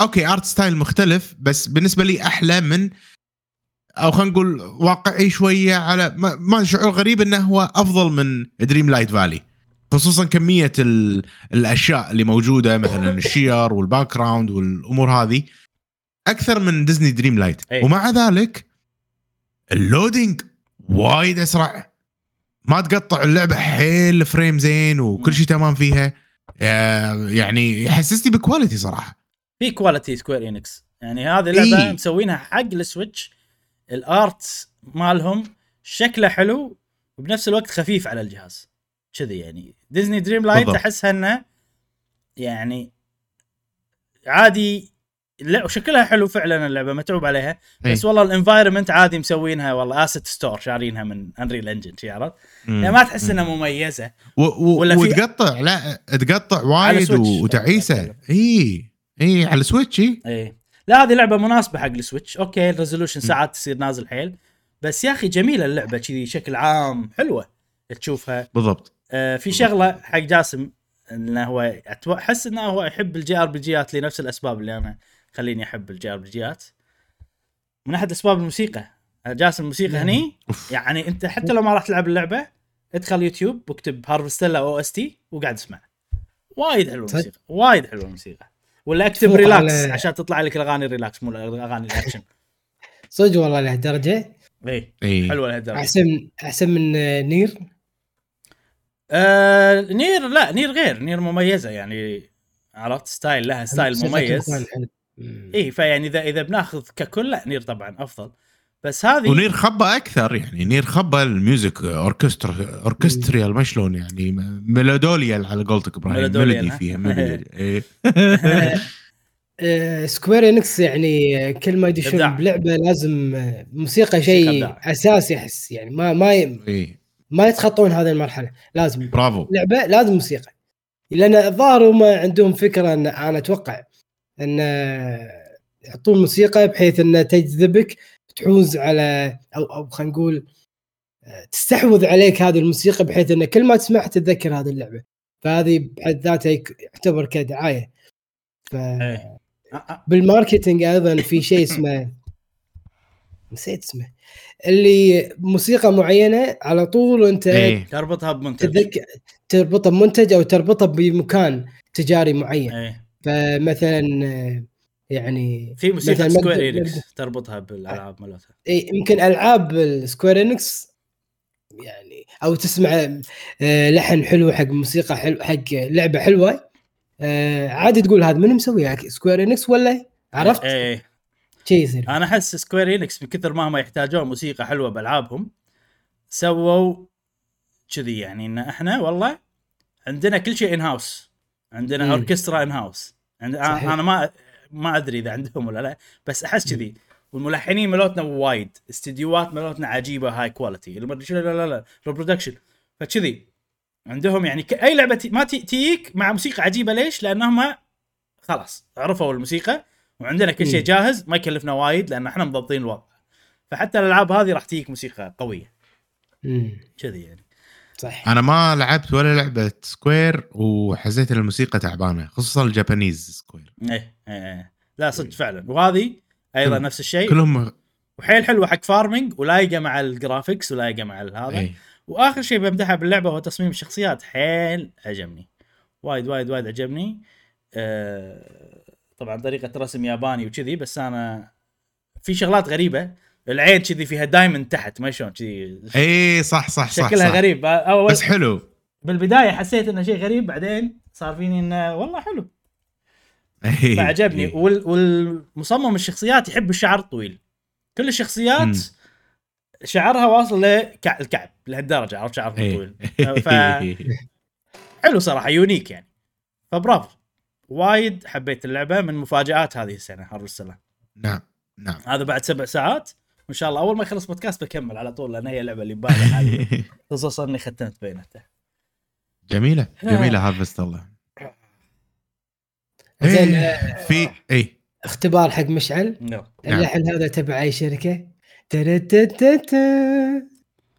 okay art style مختلف بس بالنسبة لي أحلى من أو خلينا نقول واقعي شوية على ما, شعور غريب إنه هو أفضل من Dreamlight Valley خصوصا كمية ال- الأشياء اللي موجودة مثلا الشير وال background والأمور هذه أكثر من Disney Dreamlight أي. ومع ذلك ال loading وايد أسرع. ما تقطع اللعبة حيل frame زين وكل شيء تمام فيها. آه، يعني يحسسني ب quality صراحة. في quality Square Enix يعني هذه اللعبة إي. مسوينها حق ال Switch ال art مالهم شكله حلو وبنفس الوقت خفيف على الجهاز. كذي يعني. Disney Dreamlight. احسها أنه يعني عادي لا وشكلها حلو فعلا اللعبة متعوب عليها. بس إي. والله ال environment عادي مسوينها والله asset store شارينها من Unreal Engine شي عرفت؟ يعني ما تحس إنها مميزة. و- و- ولا في- وتقطع لا تقطع وايد وتعيسه. اي اي على Switch اي إيه. لا هذه لعبة مناسبة حق ال Switch. okay ال resolution ساعات تصير نازل حيل. بس يا أخي جميلة اللعبة كذي بشكل عام حلوة. تشوفها. بالضبط. آه في شغلة حق جاسم إنه هو أحس إنه هو يحب ال JRPG ات لنفس الأسباب اللي أنا خليني أحب ال JRPG ات. من أحد أسباب الموسيقى. جاسم الموسيقى. هني؟ يعني أنت حتى لو ما راح تلعب اللعبة ادخل يوتيوب واكتب Harvestella OST وقاعد اسمع وايد حلوة صدق؟ الموسيقى وايد حلوة الموسيقى. ولا اكتب relax على- عشان تطلع لك الأغاني ال relax مو الأغاني الأكشن. صدق والله لهالدرجة. إي. إي. حلوة لهالدرجة. أحسن أحسن من NieR؟ آه NieR لا NieR غير NieR مميزة يعني عرفت؟ style لها style مميز. إي فيعني إذا إذا بناخذ ككل لا NieR طبعا أفضل. بس هذه و NieR خبى أكثر يعني NieR خبى ال music أوركسترا orchestral ما شلون يعني melodolial على قولتك إبراهيم melodolial، melody ها؟ فيها melody إيه. Square Enix يعني آه، كل ما يدشون. بلعبة لازم آه، موسيقى شيء. أساسي أحس يعني ما ما ي- إيه. ما يتخطون هذه المرحلة لازم برافو لعبة لازم موسيقى لأن الظاهر هم عندهم فكرة إن أنا أتوقع إن آه، يحطون موسيقى بحيث انها تجذبك تحوز على أو أو خلينا نقول آه، تستحوذ عليك هذه الموسيقى بحيث إن كل ما تسمعها تتذكر هذه اللعبة. فهذه بحد ذاتها يعتبر كدعاية. ف إيه. بال marketing أيضا في شيء اسمه نسيت اسمه. اللي موسيقى معينة على طول أنت إيه. تربطها بمنتج. تربطها بمنتج أو تربطها بمكان تجاري معين. إيه. فمثلا آه، يعني في موسيقى Square Enix تربطها بالألعاب مالتها. إيه، يمكن ألعاب ال Square Enix يعني أو تسمع آه، لحن حلو حق موسيقى حلو حق لعبة حلوة آه، عادي تقول هذا من مسويها Square Enix ولا؟ عرفت؟ إيه شيء يصير. أنا أحس Square Enix من كثر ما هم يحتاجون موسيقى حلوة بألعابهم سووا كذي يعني إن إحنا والله عندنا كل شيء in house عندنا. اوركسترا in house عند... صحيح. أنا ما ما أدري إذا عندهم ولا لا بس أحس كذي. والملحنين ملوتنا وايد استديوهات ملوتنا عجيبة high quality اللي ما أدري شنو لا لا لا ال production فكذي. عندهم يعني أي لعبة تي- ما تجيك مع موسيقى عجيبة ليش؟ لانهم خلاص عرفوا الموسيقى وعندنا كل شيء. جاهز ما يكلفنا وايد لأن إحنا مضبطين الوضع. فحتى الألعاب هذه راح تجيك موسيقى قوية. كذي يعني. صح. أنا ما لعبت ولا لعبة Square وحسيت إن الموسيقى تعبانة خصوصا ال Japanese Square إيه إيه إيه. لا صدق فعلا. وهذه أيضا كل- نفس الشيء. كلهم وحيل حلوة حق farming ولايقة مع ال graphics ولايقة مع هذا. إيه. وآخر شيء بمدحها باللعبة هو تصميم الشخصيات. حيل عجبني وايد وايد وايد عجبني آه طبعا طريقة رسم ياباني وكذي بس أنا في شغلات غريبة. العين كذي فيها diamond تحت ما شلون كذي. إيه صح صح صح شكلها صح. غريب. أول بس حلو. بالبداية حسيت إنه شيء غريب بعدين صار فيني إنه والله حلو. فعجبني. وال... والمصمم الشخصيات يحب الشعر الطويل كل الشخصيات مم. شعرها واصل للكعب لهالدرجة عرفت؟ شعرها. طويل. ف حلو صراحة يونيك يعني. فبرافو. وايد حبيت اللعبة من مفاجآت هذه السنة حرب السلام نعم نعم. هذا بعد سبع ساعات. وان شاء الله. أول ما يخلص بودكاست بكمل على طول لأن هي اللعبة اللي ببالي خصوصا إني ختمت بينته جميلة. جميلة Harvestella. زين إيه، آه، في اي اختبار حق مشعل. نعم. اللحن هذا تبع أي شركة؟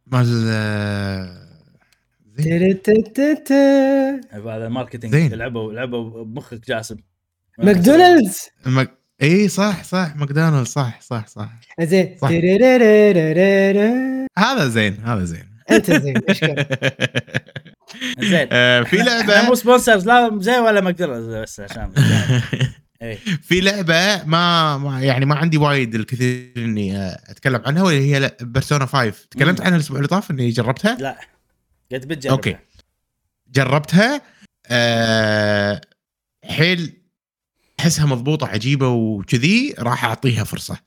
مال آه، هذا marketing. لعبوا لعبوا بمخك جاسم. ماكدونالدز. مك... اي صح صح ماكدونالد صح صح صح. زين. هذا زين هذا زين انت زين اشكرك زين في لعبه مو sponsors لا زين ولا ماكدونالدز بس عشان في لعبه ما يعني ما عندي وايد الكثير اني اتكلم عنها واللي هي بيرسونا 5 تكلمت عنها الأسبوع اللي طاف اني جربتها لا قلت بتجربها أوكي جربتها أه حيل احسها مضبوطة عجيبة وكذي راح أعطيها فرصة.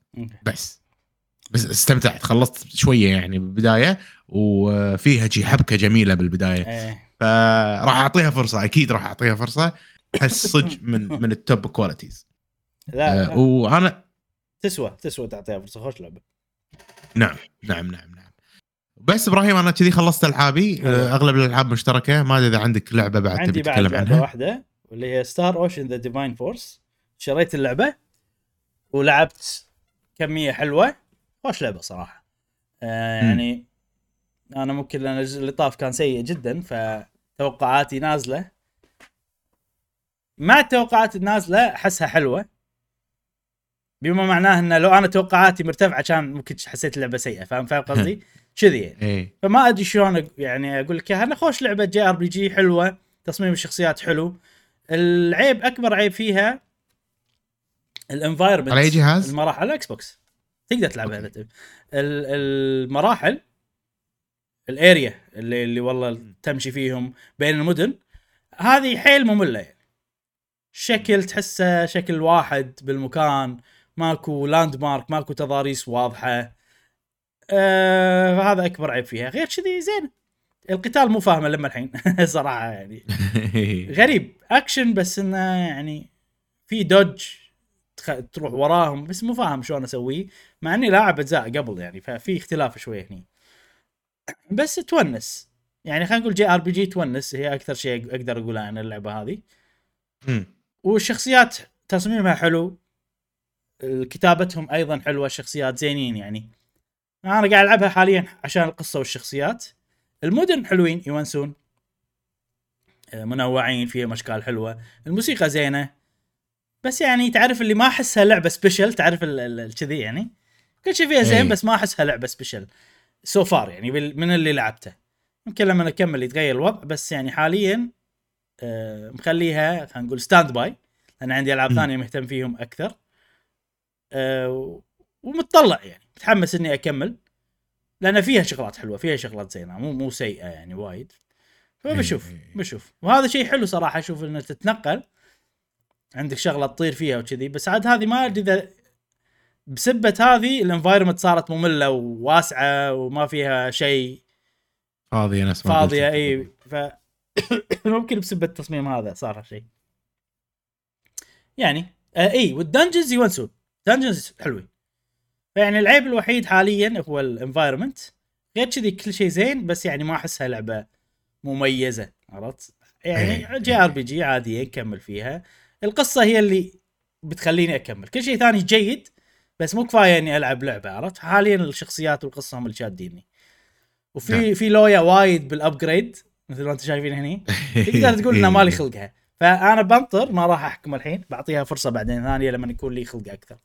بس. بس استمتعت خلصت شوية يعني بالبداية وفيها شي حبكة جميلة بالبداية. إيه. فراح أعطيها فرصة أكيد راح أعطيها فرصة. احس صدق من من ال top qualities لا, أه لا. وأنا تسوى تسوى تعطيها فرصة خوش لعبة. نعم نعم نعم نعم. بس إبراهيم أنا كذي خلصت ألعابي. أه، أغلب الألعاب مشتركة. ما أدري إذا عندك لعبة بعد عندي تبي بعد تتكلم لعبة عنها. واحدة واللي هي Star Ocean The Divine Force شريت اللعبة ولعبت كمية حلوة. خوش لعبة صراحة. آه. يعني أنا ممكن لأن اللي طاف كان سيء جدا فتوقعاتي نازلة. مع التوقعات النازلة أحسها حلوة. بما معناه إنه لو أنا توقعاتي مرتفعة كان ممكن حسيت اللعبة سيئة فاهم؟ فاهم قصدي؟ كذي يعني. إيه. فما أدري شلون يعني أقول لك إياها. أنا خوش لعبة JRPG حلوة تصميم الشخصيات حلو. العيب أكبر عيب فيها ال environment على أي جهاز؟ المراحل على ال Xbox تقدر تلعبها اذا تبي ال- المراحل ال area اللي اللي والله تمشي فيهم بين المدن هذه حيل مملة يعني. شكل تحسه شكل واحد بالمكان ماكو landmark ماكو تضاريس واضحة. آه فهذا أكبر عيب فيها. غير كذي زين. القتال مو فاهمه لما الحين صراحة يعني. غريب. اكشن بس إنه يعني في dodge تخ... تروح وراهم بس مو فاهم شلون أسويه مع إني لاعب أجزاء قبل يعني ففي اختلاف شوي هني. بس تونس. يعني خلينا نقول JRPG تونس هي أكثر شيء أقدر أقوله عن اللعبة هذه. والشخصيات تصميمها حلو. كتابتهم أيضا حلوة الشخصيات زينين يعني. أنا قاعد ألعبها حاليا عشان القصة والشخصيات. المدن حلوين يونسون. آه، منوعين فيهم أشكال حلوة. الموسيقى زينة. بس يعني تعرف اللي ما احسها لعبه special تعرف كذي يعني؟ كل شيء فيها زين إيه. بس ما احسها لعبه special so far يعني من اللي لعبته. يمكن لما نكمل يتغير الوضع بس يعني حاليا آه، مخليها خلينا نقول standby لأن عندي ألعاب. ثانية مهتم فيهم أكثر. آه، ومتطلع يعني. متحمس إني أكمل. لأن فيها شغلات حلوة فيها شغلات زينة. مو مو سيئة يعني وايد. فبشوف إيه. بشوف. وهذا شيء حلو صراحة أشوف إنه تتنقل. عندك شغلة تطير فيها وكذي بس عاد هذه ما أدري إذا بسبة هذه الانفايرمنت صارت مملة وواسعة وما فيها شيء فاضية ما فاضية. إي ف ممكن بسبة التصميم هذا صار شيء يعني آه إي وال dungeons يونسون dungeons حلوين يعني العيب الوحيد حاليا هو ال environment غير كذي كل شيء زين بس يعني ما أحسها لعبة مميزة عرفت؟ يعني. JRPG عاديه نكمل فيها القصة هي اللي بتخليني أكمل. كل شيء ثاني جيد بس مو كفاية إني ألعب لعبة عرفت؟ حاليا الشخصيات والقصة هم اللي شاديني. وفي نعم. في لوية وايد بال upgrade مثل ما أنتم شايفين هني. تقدر تقول إنه مالي خلقها. فأنا بنطر ما راح أحكم الحين بعطيها فرصة بعدين ثانية لما يكون لي خلق أكثر.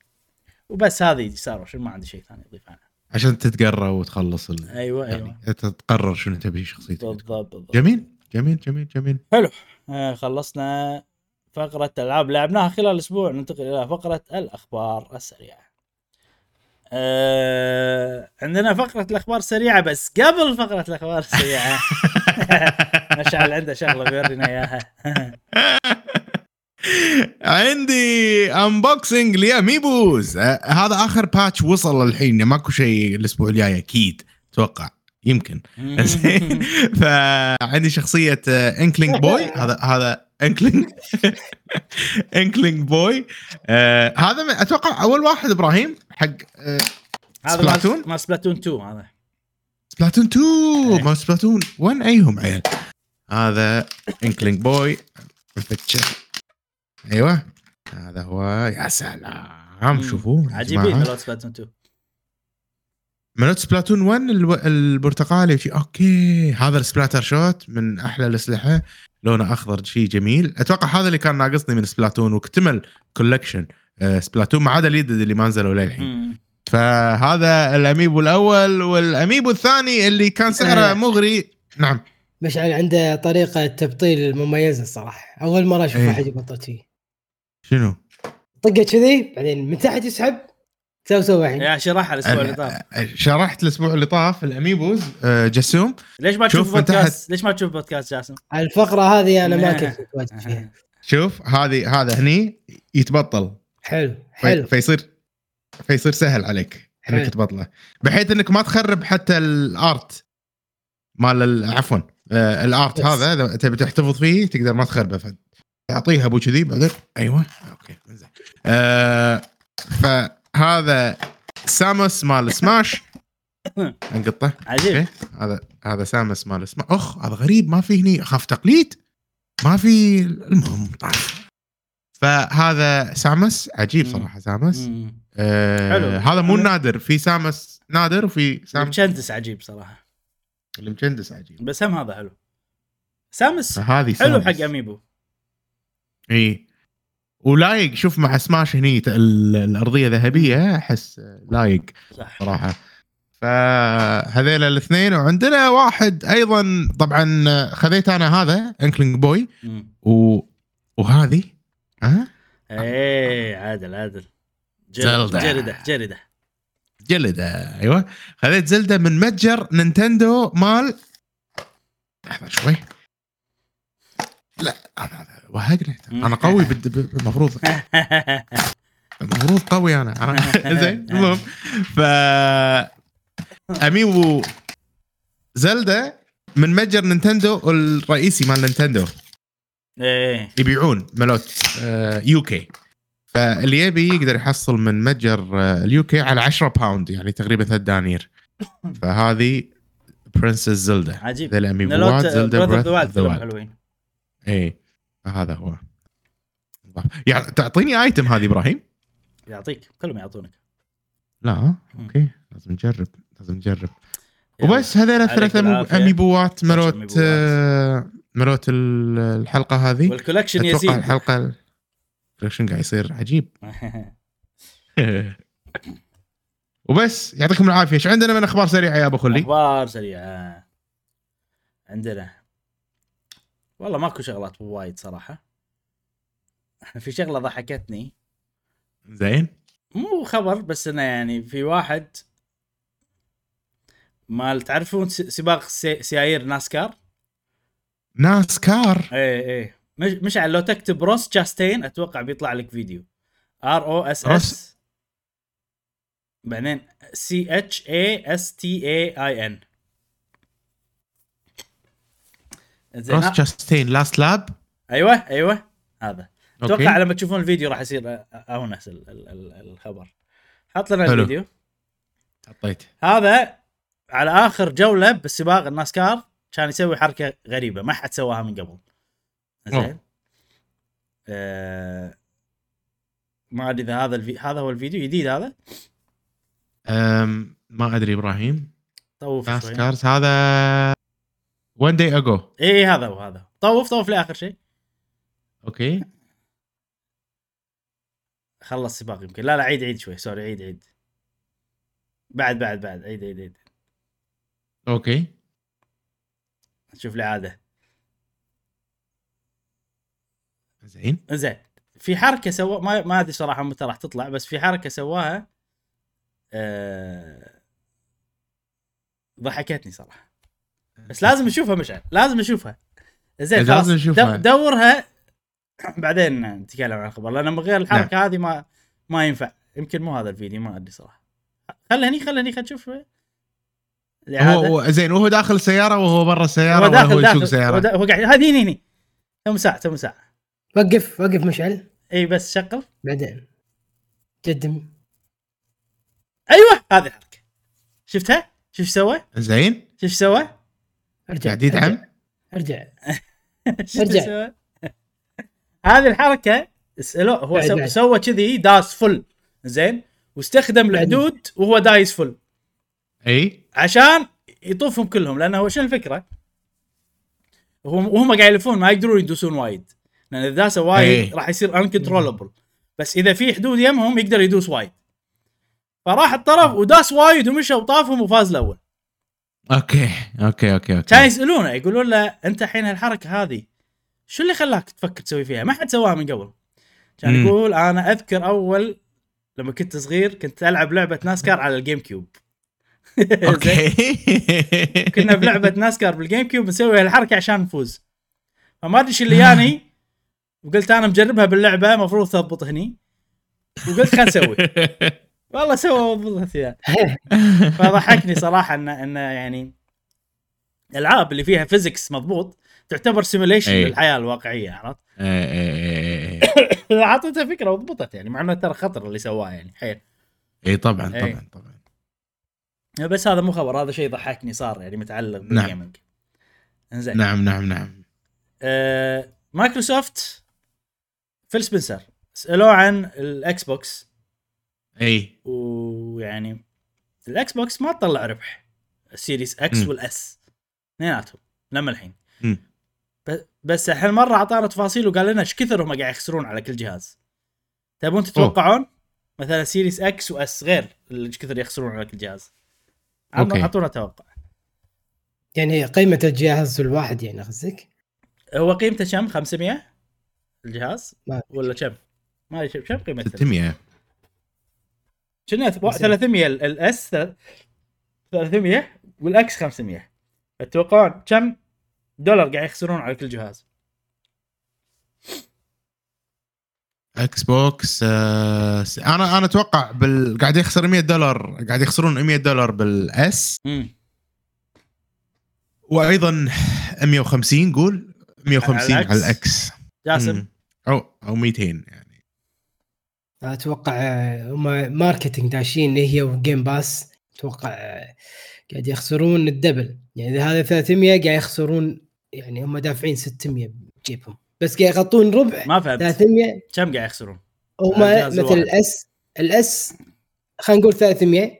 وبس هذه صار شو ما عندي شيء ثاني أضيف عنها عشان تتقرى وتخلص ال... أيوه أيوه. يعني تقرر شنو تبي شخصيتك. بالضبط بالضبط. جميل جميل جميل جميل. آه خلصنا فقرة الألعاب لعبناها خلال الأسبوع ننتقل إلى فقرة الأخبار السريعة. آه عندنا فقرة الأخبار السريعة بس قبل فقرة الأخبار السريعة مشعل عنده شغلة بيورينا إياها. عندي unboxing ل amiibos. آه، هذا آخر batch وصل الحين ماكو شيء الأسبوع الجاي أكيد أتوقع يمكن. فعندي شخصية Inkling Boy هذا هذا Inkling Inkling Boy آه هذا أتوقع أول واحد إبراهيم حق آه هذا Splatoon؟ مال Splatoon 2 هذا. Splatoon 2 إيه. ما Splatoon 1 أيهم عيال؟ هذا Inkling Boy أيوه. هذا هو يا سلام. شوفوا يا عجيبين. مال Splatoon 2 ملوت Splatoon 1 الو- البرتقالي. أوكي. هذا ال Splattershot من أحلى الأسلحة. لونه أخضر شيء جميل أتوقع هذا اللي كان ناقصني من Splatoon واكتمل collection Splatoon ما عدا اليد اللي ما نزلوا للحين. فهذا ال amiibo الأول وال amiibo الثاني اللي كان سعره آه. مغري نعم مشعل عنده طريقة تبطيل مميزة الصراحة أول مرة أشوف. واحد يبطل شيء شنو؟ طقة كذي بعدين من تحت يسحب سوي سوي الحين. يا شرحها الأسبوع اللي طاف. شرحت الأسبوع اللي طاف ال amiibos آه، جسوم ليش ما شوف تشوف. بودكاست؟ ليش ما تشوف بودكاست جاسم؟ الفقرة هذه أنا ما كنت متواجد فيها. شوف هذه هذا هني يتبطل. حلو حلو. فيصير فيصير سهل عليك إنك. تبطله. بحيث إنك ما تخرب حتى الأرت. مال ال- عفوا آه، الأرت بس. هذا إذا تبي تحتفظ فيه تقدر ما تخربه. تعطيها أبو كذي بعدين أيوه أوكي زين. آه فهذا ساموس مال سماش. أنقطه. عجيب. هذا هذا سامس مال سماش. أخ هذا غريب ما في هني. أخاف تقليد. ما في المهم طاف فهذا Samus عجيب. صراحة Samus مم. آه حلو. هذا مو. نادر. في Samus نادر وفي Samus مجندس عجيب صراحة. المجندس عجيب. بس هم هذا حلو. Samus فهذه حلو Samus. حق amiibo. إي. ولايق شوف مع سماش هني الأرضية ذهبيه أحس لايق صراحة. فهذيل الاثنين وعندنا واحد أيضا طبعا خذيت أنا هذا Inkling Boy. و... وهذه؟ ها؟ إيه عادل عادل. زلدة. جردة جردة. جلدة أيوه. خذيت زلدة من متجر نينتندو مال لحظة شوي. لا هذا هذا وهقنا أنا قوي المفروض المفروض قوي أنا. أنا- زين المهم. ف اميبو Zelda من متجر نينتندو الرئيسي مال نينتندو. إيه. يبيعون ملوت آه، UK. فاللي يبي يقدر يحصل من متجر آه، ال UK على 10 باوند يعني تقريبا 3 دنانير. فهذه Princess Zelda عجيب. ذا الاميبوات Zelda Breath of the حلوين. اي هذا هو. يعني تعطيني item هذه إبراهيم؟ يعطيك. كلهم يعطونك. لا. okay. لازم نجرب. لازم نجرب. وبس هذول عليك الثلاث. أميبوات. ملوت ال- الحلقة هذه. وال collection يزيد الحلقة ال collection قاعد يصير عجيب. وبس. يعطيكم العافية. إيش عندنا من أخبار سريعة يا أبو خلي؟ أخبار سريعة. عندنا والله ماكو شغلات وايد صراحة. في شغلة ضحكتني. زين. مو خبر بس إنه يعني في واحد مال تعرفون سباق سي- سيايير ناسكار؟ ناسكار؟ إيه إيه. مش مشعل لو تكتب روس جاستين أتوقع بيطلع لك فيديو. R O S S. بعدين C H A S T A I N. زين. روس جاستين last lap أيوه أيوه. هذا. أتوقع لما تشوفون الفيديو راح يصير أو نفس ال- ال- ال- الخبر. حط لنا حلو. الفيديو. حطيت. هذا على آخر جولة بالسباق الناسكار كان يسوي حركة غريبة ما حد سواها من قبل. زين. آه ما أدري إذا هذا الفي... هذا هو الفيديو جديد هذا؟ أم ما أدري إبراهيم. طوف فاست شوي. كارز هذا وان داي اجو اي هذا هو هذا طوف طوف لآخر شيء. أوكي. خلص سباق يمكن. لا لا عيد عيد شوي. سوري عيد عيد. بعد بعد بعد. عيد عيد عيد. أوكي. شوف لي عاده زين. زين. في حركة سوا ما ما أدري صراحة متى راح تطلع بس في حركة سواها أه... ضحكتني صراحة. بس لازم نشوفها مشعل لازم نشوفها. زين لازم خلاص. نشوفها. دو- دورها. بعدين نتكلم عن الخبر لأن من غير الحركه نعم. هذه ما ما ينفع. يمكن مو هذا الفيديو ما أدري صراحة. خله هني خله هني خل نشوف هو الإعادة. هو- زين وهو داخل السيارة وهو برا السيارة هو داخل هو داخل. يسوق سيارة. هو, هو قاعد هذه هني هني. تم ساعة تم ساعة. وقف وقف مشعل. إي بس شغل. بعدين. قدم أيوه هذه الحركه شفتها؟ شوف إيش سوى؟ زين. شوف إيش سوى؟ أرجع قاعد يدعم؟ أرجع. أرجع. هذه الحركة اسألوه هو سو-. سوى كذي داس full. زين؟ واستخدم. الحدود وهو دايس full. أي. عشان يطوفهم كلهم لأنه هو شنو الفكرة؟ وهم وهم قاعد يلفون ما يقدرون يدوسون وايد. لأن إذا داسوا وايد. راح يصير uncontrollable بس إذا في حدود يمهم يقدر يدوس وايد. فراح الطرف وداس وايد ومشى وطافهم وفاز الأول. okay okay okay okay كان يسالونه يقولون له أنت الحين هالحركة هذه شو اللي خلاك تفكر تسوي فيها؟ ما حد سواها من قبل. كان. يقول أنا أذكر أول لما كنت صغير كنت ألعب لعبة ناسكار على الجيم كيوب. okay كنا بلعبة ناسكار بالجيم كيوب نسوي هالحركة عشان نفوز. فما أدري إيش اللي ياني وقلت أنا مجربها باللعبة المفروض تضبط هني وقلت خلينا نسوي والله سوى وضبطت فيها فضحكني صراحة انه انه يعني الألعاب اللي فيها physics مضبوط تعتبر simulation أي. للحياة الواقعية عرفت؟ إيه، إيه، إيه، إيه. أعطيتها فكرة وضبطت يعني مع إنه ترى خطر اللي سواه يعني حيل. اي طبعا إيه. طبعا طبعا. بس هذا مو خبر هذا شيء ضحكني صار يعني متعلق بال gaming. إنزين. نعم نعم نعم. آه مايكروسوفت فيل سبنسر. سألوه عن الإكس بوكس. إي. ويعني الإكس بوكس ما تطلع ربح. السيريس إكس. والإس. اثنيناتهم. لما الحين. مم. ب- بس هالمره أعطانا تفاصيل وقال لنا إيش كثر هم قاعد يخسرون على كل جهاز. تبون تتوقعون؟ مثلا سيريس إكس وإس غير اللي إيش كثر يخسرون على كل جهاز. أعطونا توقع. يعني قيمة الجهاز الواحد يعني قصدك؟ هو قيمته كم؟ 500 الجهاز. ولا كم؟ ما أدري كم قيمته؟ 600 كنا 300 ال- الاس 300 والاكس 500 تتوقعون كم دولار قاعد يخسرون على كل جهاز. إكس بوكس آه س- أنا أنا أتوقع بال... قاعد يخسر 100 دولار قاعد يخسرون 100 دولار بالاس وأيضا 150 قول 150 على على الأكس. الاكس جاسم. أو أو 200 يعني. أتوقع آه، هم marketing داشين اللي هي وجيم باس أتوقع آه، قاعد يخسرون الدبل. يعني إذا هذا 300 قاعد يخسرون يعني هم دافعين 600 بجيبهم. بس قاعد يغطون ربع ما فهمت. 300 كم قاعد يخسرون؟ هم مثل. الاس الاس خلينا نقول 300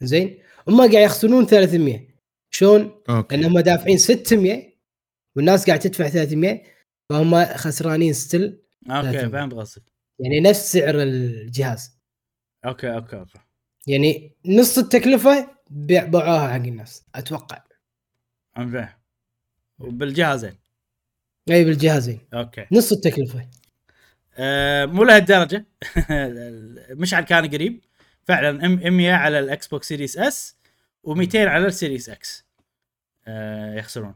زين؟ هم قاعد يخسرون 300 شلون؟ okay. لأن هم دافعين 600 والناس قاعد تدفع 300 فهم خسرانين still okay 300. فهمت قصدك. يعني نفس سعر الجهاز. okay okay okay. يعني نص التكلفة باعوها حق الناس أتوقع. okay وبالجهازين؟ أي بالجهازين. okay. نص التكلفة. آه مو لهالدرجة. مشعل كان قريب. فعلا إم 100 على الاكس بوكس سيريس إس و200 على السيريس إكس. آه يخسرون.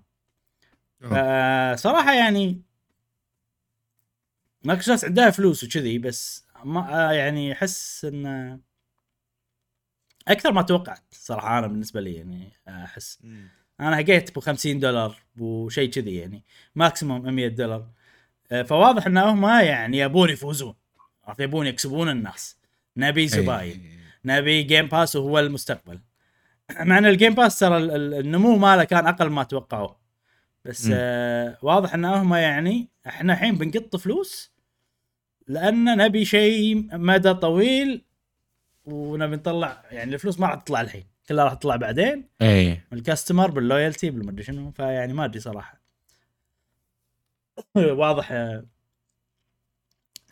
أوه. فصراحه يعني مايكروسوفت عندها فلوس وكذي بس ما آه، يعني أحس انه أكثر ما توقعت صراحة أنا بالنسبة لي يعني أحس مم. أنا هقيت ب 50 دولار وشيء كذي يعني maximum 100 دولار آه، فواضح إن هم يعني يبون يفوزون عرفت يبون يكسبون الناس نبي زباين إيه. نبي جيم باس وهو المستقبل مع إن الجيم باس ترى ال- ال- النمو ماله كان أقل ما توقعوا بس. آه واضح إن هم يعني إحنا الحين بنقط فلوس لأن نبي شيء مدى طويل ونبي نطلع يعني الفلوس ما راح تطلع الحين كلها راح تطلع بعدين. إيه. ال customer بال loyalty بالمدري شنو فيعني ما أدري صراحة. واضح.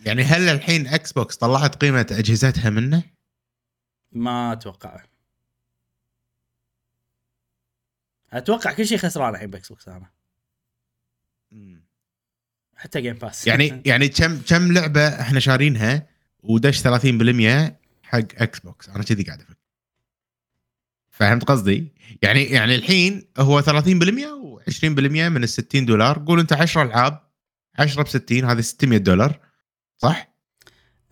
يعني هل الحين Xbox طلعت قيمة أجهزتها منه؟ ما أتوقع. أتوقع كل شيء خسران الحين ب Xbox أنا. حتى Game Pass يعني يعني كم كم لعبة إحنا شارينها ودش 30% حق Xbox أنا كذي قاعد أفكر. فهمت قصدي؟ يعني يعني الحين هو 30% و20% من ال 60 دولار. قول أنت 10 ألعاب 10 ب 60 هذه 600 دولار. صح؟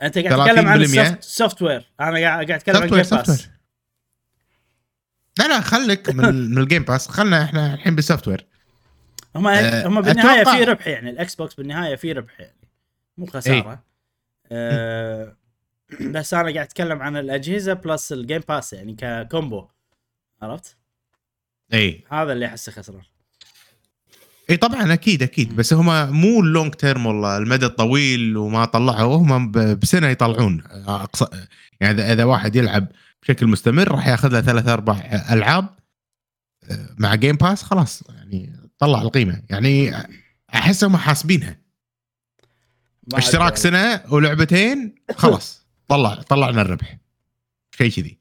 أنت قاعد تتكلم عن 30% ال soft software أنا قاعد أتكلم عن Game Pass لا لا خليك من, من ال Game Pass خلنا إحنا الحين بال software هم أه، هم بالنهاية أتوقع- في ربح يعني ال Xbox بالنهاية في ربح يعني. مو خسارة. أه بس أنا قاعد أتكلم عن الأجهزة plus ال Game Pass يعني ك combo. عرفت؟ اي هذا اللي أحسه خسران. اي طبعا أكيد أكيد. بس هم مو ال long term والله. المدى الطويل وما طلعوا هم بسنة يطلعون. اقصى يعني اذا إذا واحد يلعب بشكل مستمر راح ياخذ له ثلاث أربع ألعاب آه، مع Game Pass خلاص. يعني طلع القيمة. يعني أحس هم حاسبينها. اشتراك. سنة ولعبتين خلاص. طلع طلعنا الربح. شيء كذي.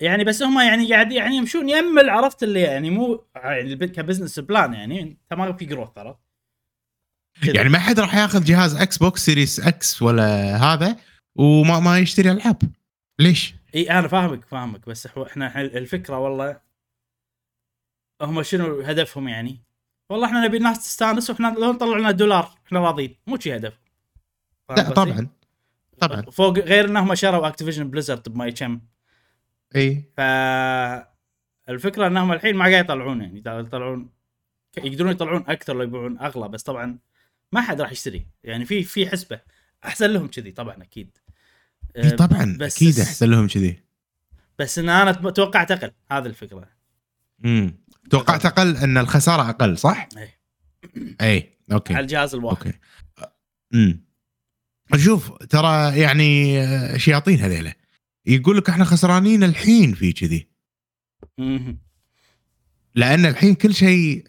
يعني بس هم يعني قاعد يعني يمشون يمل عرفت اللي يعني مو يعني ك business plan يعني. انت ما في growth عرفت؟ يعني ما حد راح ياخذ جهاز Xbox Series X ولا هذا وما ما يشتري ألعاب. ليش؟ إي أنا فاهمك فاهمك. بس إحنا الفكرة والله هم شنو هدفهم يعني؟ والله إحنا نبي الناس تستانس وإحنا لو نطلع لنا دولار إحنا راضيين. مو شي هدف. لا؟ طبعا طبعا. فوق غير إنهم شروا Activision Blizzard بماي كم. إي. ف الفكرة إنهم الحين ما قاعد يطلعون يعني. يطلعون يقدرون يطلعون أكثر لو يبيعون أغلى بس طبعا ما حد راح يشتري. يعني في في حسبة. أحسن لهم كذي طبعا أكيد. إي أه، طبعا. بس- أكيد أحسن لهم كذي. بس إن أنا توقعت أقل هذه الفكرة. امم توقعت أقل. إن الخسارة أقل صح؟ اي اي okay. على الجهاز الواحد. okay. امم شوف ترى يعني آه، شياطين هذيلا. يقول لك إحنا خسرانين الحين في كذي. لأن الحين كل شيء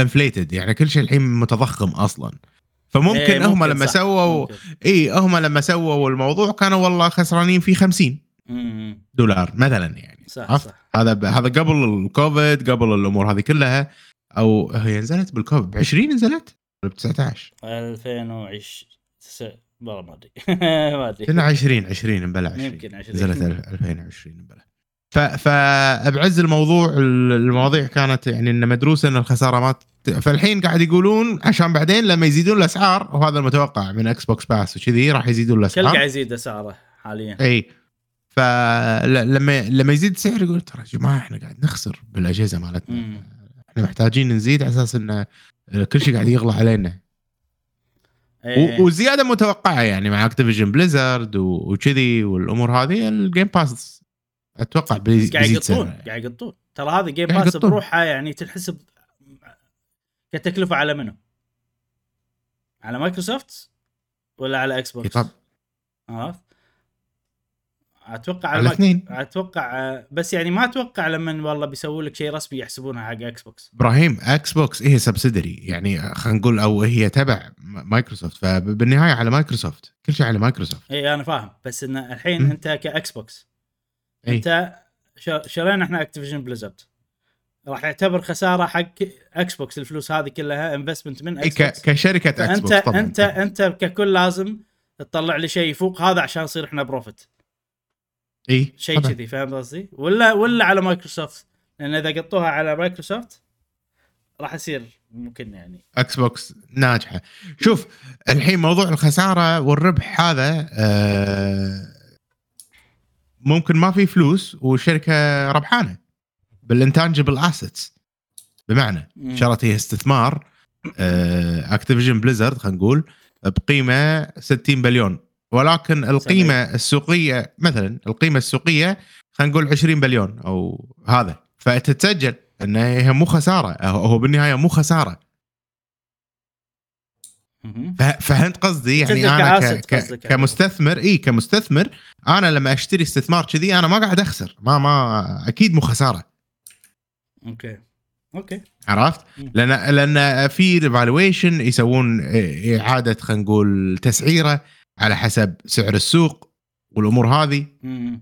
انفليتد يعني كل شيء الحين متضخم أصلا. فممكن إيه، هم لما صح، سووا. إي هم لما سووا الموضوع كانوا والله خسرانين فيه 50 مهم. دولار مثلا يعني. صح؟ صح. هذا. هذا قبل الكوفيد قبل الأمور هذه كلها أو هي نزلت بالكوفيد؟ ب 20 نزلت؟ ولا ب 19 2020 س- والله ما أدري. ما أدري. كنا 20 20 مبلى 20 يمكن 20 نزلت ال- 2020 مبلى ف فبعز الموضوع ال- المواضيع كانت يعني انه مدروسة إن الخسارة ما ت... فالحين قاعد يقولون عشان بعدين لما يزيدون الأسعار وهذا المتوقع من Xbox Pass وكذي راح يزيدون كل الاسعار قاعد يزيد أسعاره حاليا. إي. فلما لما يزيد السعر يقول ترى يا جماعة إحنا قاعد نخسر بالأجهزة مالتنا مم. إحنا محتاجين نزيد على أساس إن كل شيء قاعد يغلى علينا إيه. وزيادة متوقعة يعني مع Activision Blizzard وكذي والأمور هذه ال Game Pass أتوقع بي- بس قاعد بيزيد يقطون قاعد يقطون ترى هذا Game Pass. بروحها يعني تنحسب كتكلفة على منو؟ على مايكروسوفت ولا على Xbox؟ عرفت؟ أتوقع على الاثنين أتوقع بس يعني ما أتوقع لما والله بيسووا لك شيء رسمي يحسبونها حق Xbox إبراهيم Xbox هي subsidiary يعني خلينا نقول أو هي تبع م- مايكروسوفت فبالنهاية على مايكروسوفت كل شيء على مايكروسوفت إي أنا فاهم. بس إن الحين مم. أنت ك Xbox إي. أنت شرينا إحنا Activision Blizzard راح يعتبر خسارة حق Xbox الفلوس هذه كلها investment من Xbox كشركة Xbox طبعا. انت أنت ككل لازم تطلع لي شيء يفوق. هذا عشان يصير إحنا profit إي شيء. كذي فاهم قصدي؟ ولا ولا على مايكروسوفت لأن إذا قطوها على مايكروسوفت راح يصير ممكن يعني Xbox ناجحة شوف الحين موضوع الخسارة والربح هذا آه، ممكن ما في فلوس والشركة ربحانة بال intangible assets بمعنى. شرت هي استثمار Activision Blizzard خلينا نقول بقيمة 60 بليون ولكن القيمة السوقية مثلا القيمة السوقية خلينا نقول 20 بليون أو هذا. فتتسجل إن هي مو خسارة. هو بالنهاية مو خسارة. فهمت قصدي؟ يعني أنا ك... ك... يعني. كمستثمر إي كمستثمر أنا لما أشتري استثمار كذي أنا ما قاعد أخسر. ما ما أكيد مو خسارة. okay. okay. عرفت؟ لأن لأن في revaluation يسوون إعادة خلينا نقول تسعيرة. على حسب سعر السوق والأمور هذه. مم.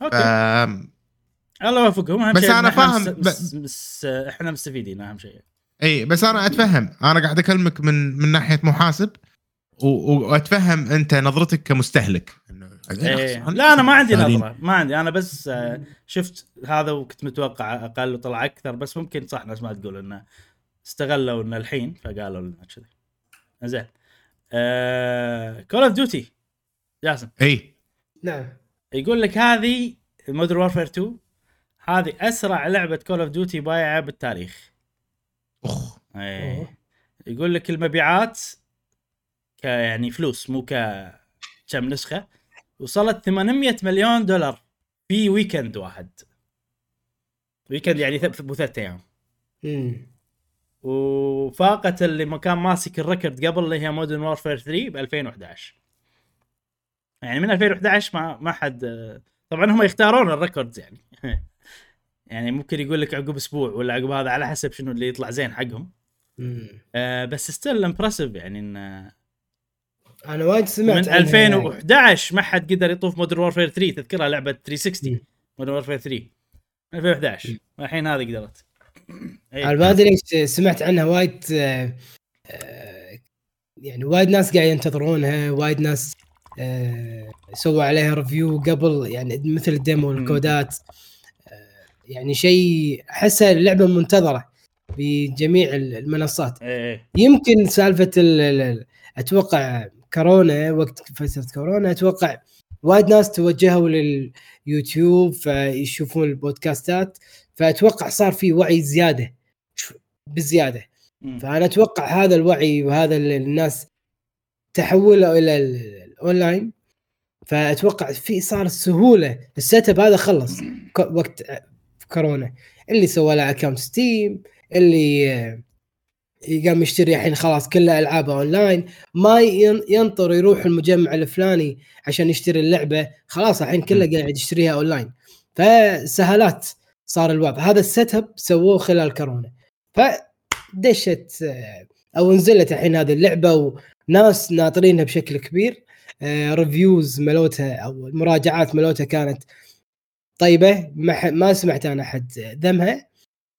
ف... أوكي الله يوفقهم أهم بس إحنا فاهم، مس... ب- مس... مس... إحنا مستفيدين أهم شيء. إي بس أنا أتفهم. أنا قاعد أكلمك من من ناحية محاسب و... وأتفهم أنت نظرتك كمستهلك. إيه. لا أنا ما عندي نظرة ما عندي. أنا بس آه، شفت هذا وكنت متوقع أقل وطلع أكثر بس ممكن صح ناس ما تقول إنه استغلوا إنه الحين فقالوا لنا كذي. زين Call of Duty جاسم. اي نعم. يقول لك هذه Modern Warfare 2 هذه أسرع لعبة Call of Duty بايعة بالتاريخ. أخ. إيه. أوه. يقول لك المبيعات ك يعني فلوس مو ك كم نسخة. وصلت 800 مليون دولار في weekend واحد. weekend يعني ثلاث أيام. مم. وفاقت اللي ما كان ماسك ال record قبل اللي هي Modern Warfare 3 ب 2011 يعني من 2011 ما ما حد طبعا هم يختارون ال records يعني يعني ممكن يقول لك عقب أسبوع ولا عقب هذا على حسب شنو اللي يطلع زين حقهم. آه بس still impressive يعني إن أنا وايد سمعت من عنها 2011 ما حد قدر يطوف Modern Warfare 3 تذكرها لعبة 360 مم. Modern Warfare 3 2011 الحين هذه قدرت. أنا ما ادري ليش سمعت عنها وايد آه، آه، يعني وايد ناس قاعد ينتظرونها وايد ناس آه، سووا عليها review قبل يعني مثل ال demo وال code ات. يعني شيء أحسها اللعبه منتظرة بجميع المنصات. إيه يمكن سالفة ال- ال- ال- أتوقع كورونا وقت فتره كورونا أتوقع وايد ناس توجهوا لليوتيوب فيشوفون البودكاستات. فأتوقع صار في وعي زيادة بزيادة. فأنا أتوقع هذا الوعي وهذا الناس تحولوا إلى ال- الأونلاين. فأتوقع في صار سهولة ال setup هذا خلص وقت كورونا. اللي سوى له account Steam اللي آه، قام يشتري الحين خلاص كلها ألعابه اونلاين ما ين- ينطر يروح المجمع الفلاني عشان يشتري اللعبة خلاص الحين كله قاعد يشتريها اونلاين فسهلات. صار الوضع. هذا ال setup سووه خلال كورونا. فدشت آه، أو نزلت الحين هذه اللعبة وناس ناطرينها بشكل كبير. آه، reviews ملوتها أو المراجعات ملوتها كانت طيبة. ما ما سمعت أنا أحد ذمها.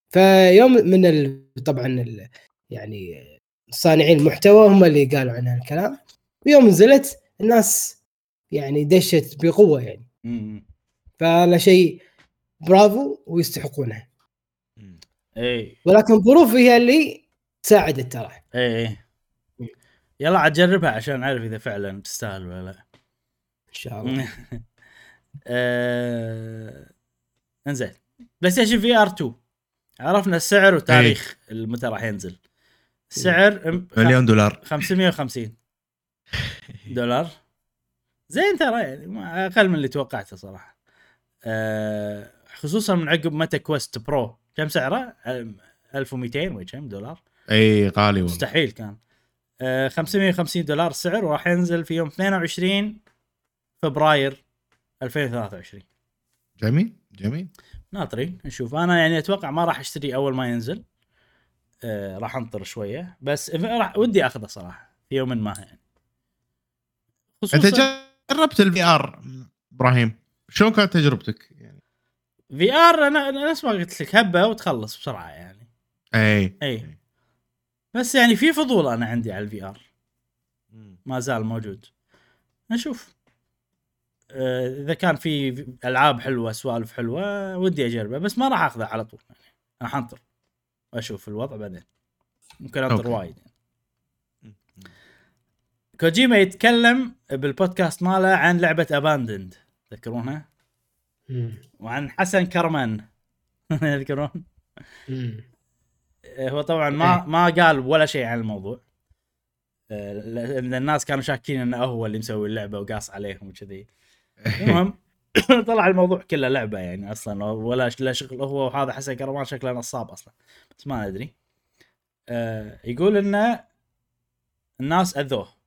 فيوم من ال... طبعا ال... يعني صانعين المحتوى هم اللي قالوا عنها الكلام. ويوم نزلت الناس يعني دشت بقوة يعني. فأنا شيء برافو ويستحقونها. إيه. ولكن ظروف هي اللي ساعدت ترى. إيه إيه. يلا عاد جربها عشان نعرف إذا فعلا تستاهل ولا لا. إن شاء الله. آه، إنزين. PlayStation VR 2 عرفنا السعر وتاريخ المتى راح ينزل. السعر أم- مليون دولار. 550 دولار؟ زين ترى يعني أقل من اللي توقعته صراحة. أه خصوصا من عقب متى Quest Pro. كم سعره؟ أم- 1200 ولا كم دولار؟ إي غالي والله. مستحيل كان. أه 550 دولار السعر وراح ينزل في يوم 22 فبراير 2023 جميل جميل. ناطرين نشوف. أنا يعني أتوقع ما راح أشتري أول ما ينزل. آه راح أنطر شوية. بس راح ودي أخذه صراحة في يوم ما يعني. أنت خصوصا جربت ال VR إبراهيم؟ شلون كانت تجربتك؟ VR أنا أنا نفس ما قلت لك هبة وتخلص بسرعة يعني. أي. أي. بس يعني في فضول أنا عندي على ال VR ما زال موجود. نشوف. آه، إذا كان في ألعاب حلوة سوالف حلوة ودي اجربه بس ما راح اخذه على طول يعني. راح انطر واشوف الوضع بعدين. ممكن أنطر okay. وايد يعني. كوجيما يتكلم بالبودكاست ماله عن لعبة Abandoned تذكرونها. وعن حسن كرمان. يذكرون؟ مم. هو طبعا ما ما قال ولا شيء عن الموضوع. آه، لأن الناس كانوا شاكين إنه هو اللي مسوي اللعبة وقاص عليهم وكذي. المهم طلع الموضوع كله لعبة يعني أصلا ولا لا شغل هو وهذا حسن كرمان شكله نصاب أصلا بس ما أدري. آه، يقول إنه الناس أذوه.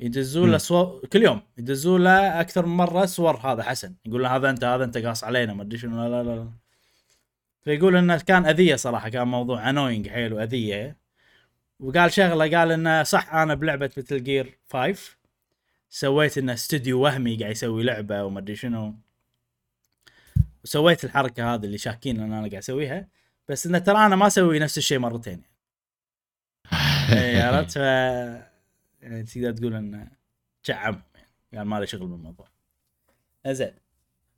يدزوا له. صور كل يوم يدزوا له أكثر من مرة صور هذا حسن. يقول له هذا أنت هذا أنت قاص علينا ما أدري شنو لا لا لا فيقول إنه كان أذية صراحة كان موضوع annoying حيل وأذية. وقال شغلة قال إنه صح أنا بلعبة مثل Gear 5 سويت إنه استوديو وهمي قاعد يسوي لعبة وما أدري شنو. وسويت الحركة هذه اللي شاكين إن أنا قاعد أسويها بس إنه ترى أنا ما أسوي نفس الشيء مرتين. إيه، عرفت؟ ف يعني تقدر تقول إنه شعم يعني قال ما له شغل بالموضوع. زين.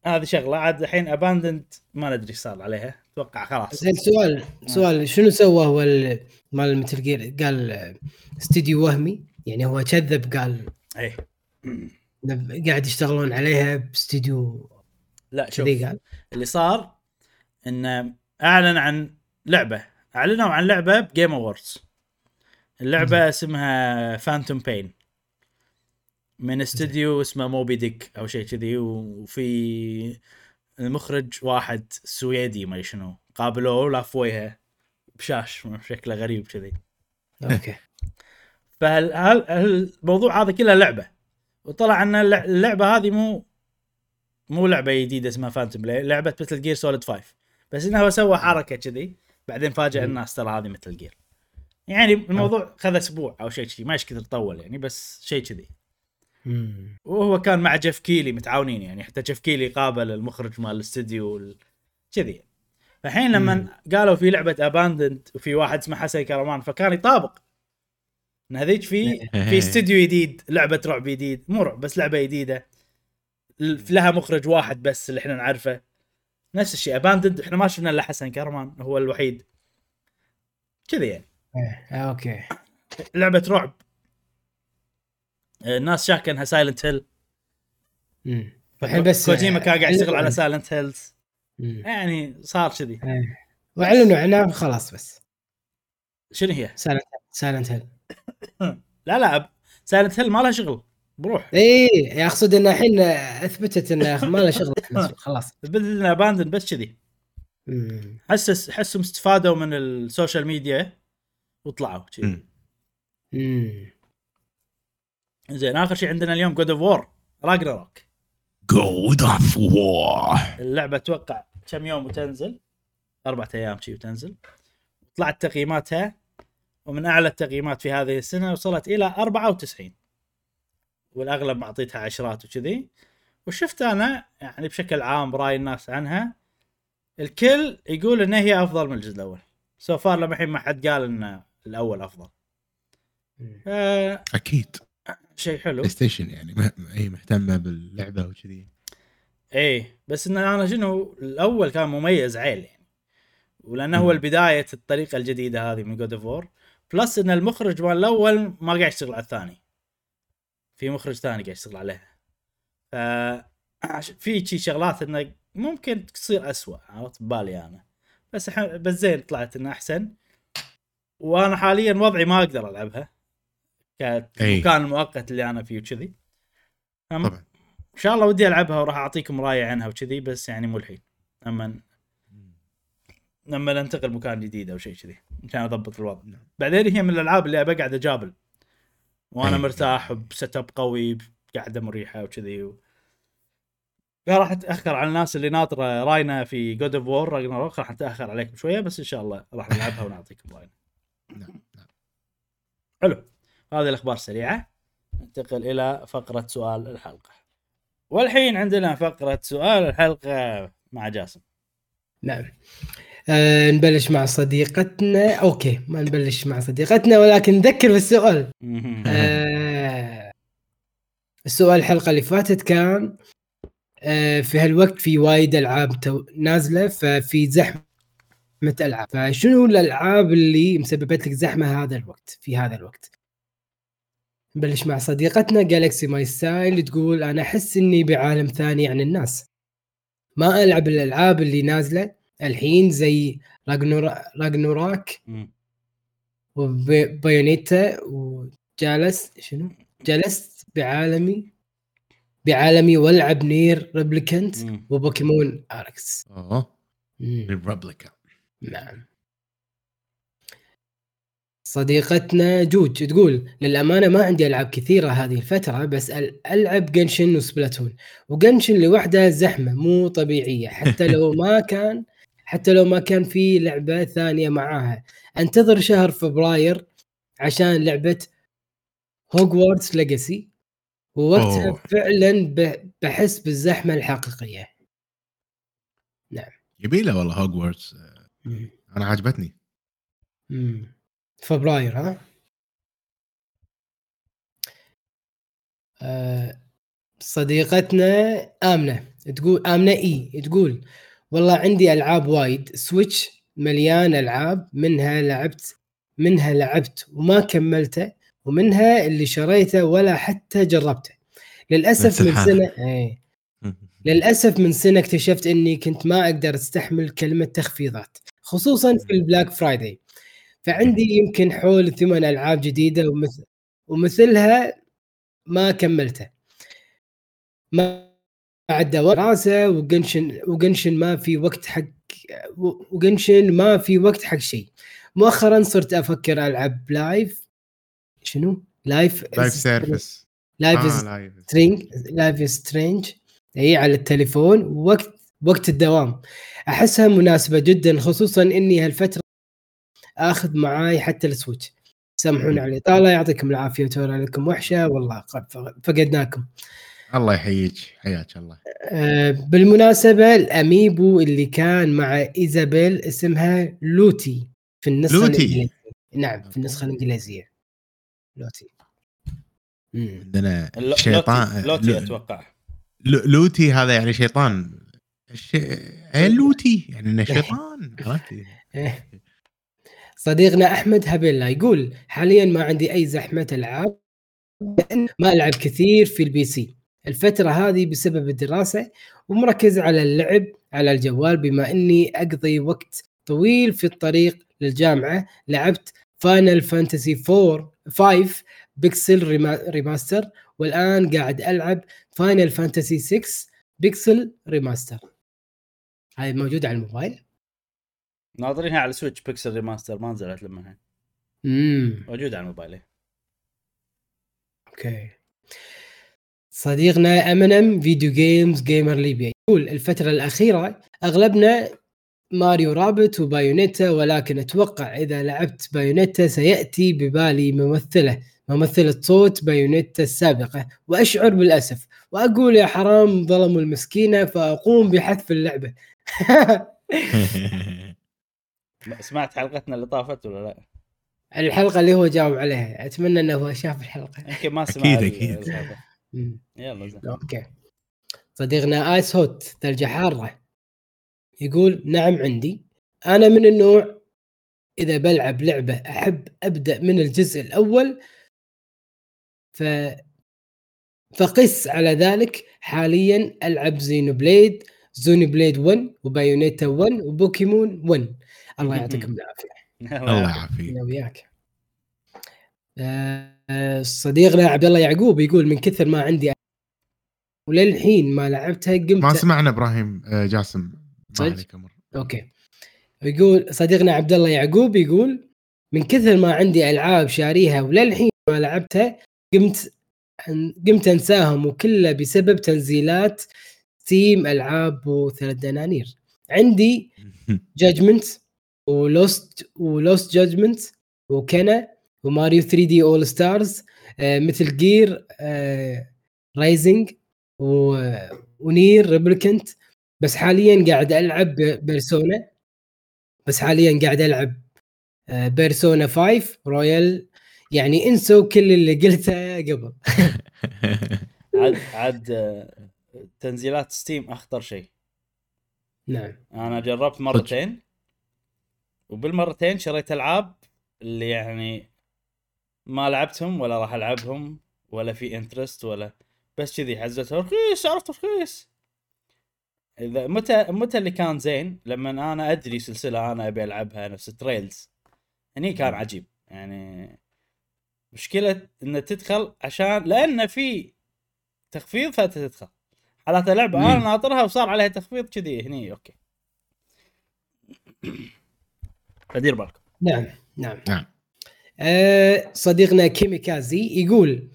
هذه شغلة عاد الحين Abandoned ما ندري إيش صار عليها. أتوقع خلاص. زين سؤال سؤال شنو سوى هو ال- مال مثل Gear قال استديو وهمي يعني هو كذب قال إيه. قاعد يشتغلون عليها باستديو لا شوف قال. اللي صار إنه أعلن عن لعبة أعلنوا عن لعبة ب Game Awards اللعبة اسمها Phantom Pain من استوديو اسمه Moby Dick أو شيء كذي وفي المخرج واحد سويدي ما شنو. قابلوه لافينها بشاش شكله غريب كذي. Okay. فالموضوع هذا كله لعبة؟ وطلع إن اللع- اللعبة هذه مو مو لعبة جديدة اسمها Phantom Pain لعبة Metal Gear Solid 5 بس انه هو سوى حركة كذي بعدين فاجئ مم. الناس ترى هذه Metal Gear يعني الموضوع خذ أسبوع أو شيء كذي ما إيش كثر طول يعني بس شيء كذي. وهو كان مع جيف كيلي متعاونين يعني حتى جيف كيلي قابل المخرج مال الاستديو وال- كذي. فالحين لما مم. قالوا في لعبة Abandoned وفي واحد اسمه حسن كرمان فكان يطابق. إن هذيك في في استديو جديد لعبة رعب جديد مو رعب بس لعبة جديدة. لها مخرج واحد بس اللي إحنا نعرفه. نفس الشيء Abandoned إحنا ما شفنا إلا حسن كرمان هو الوحيد. كذي يعني. إيه، okay. لعبة رعب. الناس شاكه انها Silent Hill مم. الحين بس كوجيما كان قاعد يشتغل على Silent Hills. يعني صار كذي. وأعلنوا عنها خلاص بس. شنو هي؟ Silent Silent Hill لا لا Silent Hill ما لها شغل. بروح. اي أقصد إنه الحين أثبتت إنه ما له شغل. خلاص. بدل Abandoned بس كذي. حس حسهم استفادوا من السوشيال ميديا وطلعوا كذي. مم. زين آخر شيء عندنا اليوم جود اوف وور راجناروك جود اوف وور اللعبة أتوقع كم يوم وتنزل؟ أربعة أيام شي وتنزل. طلعت تقييماتها ومن أعلى التقييمات في هذه السنة وصلت إلى 94 والأغلب معطيتها عشرات وكذي. وشفت أنا يعني بشكل عام رأي الناس عنها الكل يقول إن هي أفضل من الجزء الأول. so far لما الحين ما حد قال إن الأول أفضل. مم. آه أكيد. شيء حلو. بلاي ستيشن يعني مه- هي مهتمة باللعبة وكذي. إيه بس إن أنا شنو الأول كان مميز عيل يعني ولأنه هو مم. البداية الطريقة الجديدة هذه من God of War plus إن المخرج مال الأول ما قاعد يشتغل على الثاني. في مخرج ثاني قاعد يشتغل عليها. ف عش- في شي شغلات إنه ممكن تصير اسوء عرفت؟ ببالي أنا. بس ح... بس زين طلعت إنه أحسن. وأنا حاليا وضعي ما أقدر ألعبها. كمكان المؤقت اللي أنا فيه وكذي. طبعا. إن شاء الله ودي ألعبها وراح أعطيكم راي عنها وكذي بس يعني مو الحين. أما لما ننتقل مكان جديد أو شيء كذي عشان أضبط الوضع. نعم. بعدين هي من الألعاب اللي ابى اقعد أجابل. وأنا. مرتاح ب setup قوي قاعدة مريحة وكذي. و... راح أتأخر على الناس اللي ناطرة راينا في God of War راح اتاخر عليكم شوية بس إن شاء الله راح نلعبها ونعطيكم رأينا. نعم نعم. حلو. هذه الأخبار سريعة. ننتقل إلى فقرة سؤال الحلقة. والحين عندنا فقرة سؤال الحلقة مع جاسم. نعم. آه نبلش مع صديقتنا. okay ما نبلش مع صديقتنا ولكن نذكر بالسؤال آه السؤال الحلقة اللي فاتت كان آه في هالوقت في وايد ألعاب نازلة ففي زحمة العاب فشنو الألعاب اللي مسببت لك زحمة هذا الوقت في هذا الوقت نبلش مع صديقتنا Galaxy My Style تقول أنا أحس إني بعالم ثاني عن الناس ما ألعب الألعاب اللي نازلة الحين زي Ragnarö Ragnarök. و Bayonetta وجالس شنو؟ جلست بعالمي بعالمي وألعب Nier Replicant مم. و Pokémon Arceus أوه مم. نعم. صديقتنا جوج تقول للأمانة ما عندي ألعاب كثيرة هذه الفترة بس أل- ألعب Genshin و Splatoon و Genshin لوحدها زحمة مو طبيعية. حتى لو ما كان حتى لو ما كان في لعبة ثانية معاها. أنتظر شهر فبراير عشان لعبة Hogwarts Legacy ووقتها أوه. فعلا بحس بالزحمة الحقيقية. يبيله والله هوجورتس أنا عجبتني. مم. فبراير ها؟ آه، صديقتنا آمنة. تقول آمنة إي. تقول والله عندي ألعاب وايد. Switch مليان ألعاب منها لعبت منها لعبت وما كملته ومنها اللي شريته ولا حتى جربته. للأسف من سنة إيه للأسف من سنة اكتشفت إني كنت ما أقدر أستحمل كلمة تخفيضات. خصوصا في ال Black Friday. فعندي يمكن حول ثمان ألعاب جديدة ومثل ومثلها ما كملته. ما عدا دراسه وقنشن وقنشن ما في وقت حق وقنشن ما في وقت حق شيء. مؤخرا صرت أفكر ألعب لايف شنو؟ لايف لايف سيرفيس لايف آه لايف سترينج لايف سترينج اي على التليفون. وقت وقت الدوام. أحسها مناسبة جدا خصوصا إني هالفترة آخذ معاي حتى السويتش. سامحونا على الإطالة يعطيكم العافية وتورى لكم وحشة. والله قد فقدناكم. الله يحييك حياك الله. آه، بالمناسبة الأميبو اللي كان مع إيزابيل اسمها لوتي في النسخة لوتي. الإنجليزية. نعم في النسخة الإنجليزية. لوتي. عندنا شيطان لوتي, لوتي لو- أتوقع. لو- لوتي هذا يعني شيطان الش... إيه لوتي يعني إنه شيطان عرفتي إيه. صديقنا أحمد هبيلا يقول حاليا ما عندي أي زحمة ألعاب ما ألعب كثير في ال PC. الفترة هذه بسبب الدراسة ومركز على اللعب على الجوال بما إني أقضي وقت طويل في الطريق للجامعة. لعبت Final Fantasy 4 5 Pixel Rema- Remaster والآن قاعد ألعب Final Fantasy 6 بيكسل ريماستر. هاي موجودة على الموبايل؟ ناظرينها على سويتش بيكسل ريماستر ما نزلت لما الحين امم موجودة على الموبايل أوكي. صديقنا امينم فيديو جيمز جيمر ليبيا يقول الفترة الأخيرة أغلبنا ماريو رابت وبايونيتا ولكن أتوقع إذا لعبت بايونيتا سيأتي ببالي ممثلة ممثلة صوت بايونيتا السابقة. وأشعر بالأسف وأقول يا حرام ظلموا المسكينة فأقوم بحذف اللعبة. سمعت حلقتنا اللي طافت ولا لا؟ الحلقة اللي هو جاوب عليها أتمنى أنه هو شاف الحلقة يمكن ما سمع. هذا. مم. يلا زين أوكي صديقنا آيس هوت ثلجة حارة يقول نعم عندي أنا من النوع إذا بلعب لعبة أحب أبدأ من الجزء الأول ف فقس على ذلك حاليا ألعب Xenoblade Xenoblade 1 و Bayonetta 1 وبوكيمون 1 الله يعطيكم العافية. الله يعافيك. أنا وياك. صديقنا عبد الله يعقوب يقول من كثر ما عندي وللحين ما لعبتها قمت ما سمعنا إبراهيم آه، جاسم. ما صدق؟ عليك أمر. okay. يقول صديقنا عبد الله يعقوب يقول من كثر ما عندي ألعاب شاريها وللحين ما لعبتها قمت قمت أنساهم وكله بسبب تنزيلات ستيم ألعاب وثلاث دنانير. عندي جادجمنت ولوست ولوست جادجمنت وكنا وماريو 3 دي اول ستارز مثل جير رايزنج ونير ريبليكنت بس حاليا قاعد ألعب بيرسونا بس حاليا قاعد ألعب آه، بيرسونا 5 رويال يعني انسوا كل اللي قلته قبل. عاد عاد آه، تنزيلات ستيم أخطر شيء. نعم. أنا جربت مرتين وبالمرتين شريت ألعاب اللي يعني ما لعبتهم ولا راح ألعبهم ولا في interest ولا بس كذي حزتها رخيص عرفت رخيص. إذا متى متى اللي كان زين؟ لما أنا أدري سلسلة أنا أبي ألعبها نفس تريلز هني كان عجيب. يعني مشكلة انه تدخل عشان لأن في تخفيض فأنت تدخل. حالات لعبه أنا مم. ناطرها وصار عليها تخفيض كذي هني أوكي. فدير بالكم نعم نعم. نعم. آه صديقنا كيميكازي يقول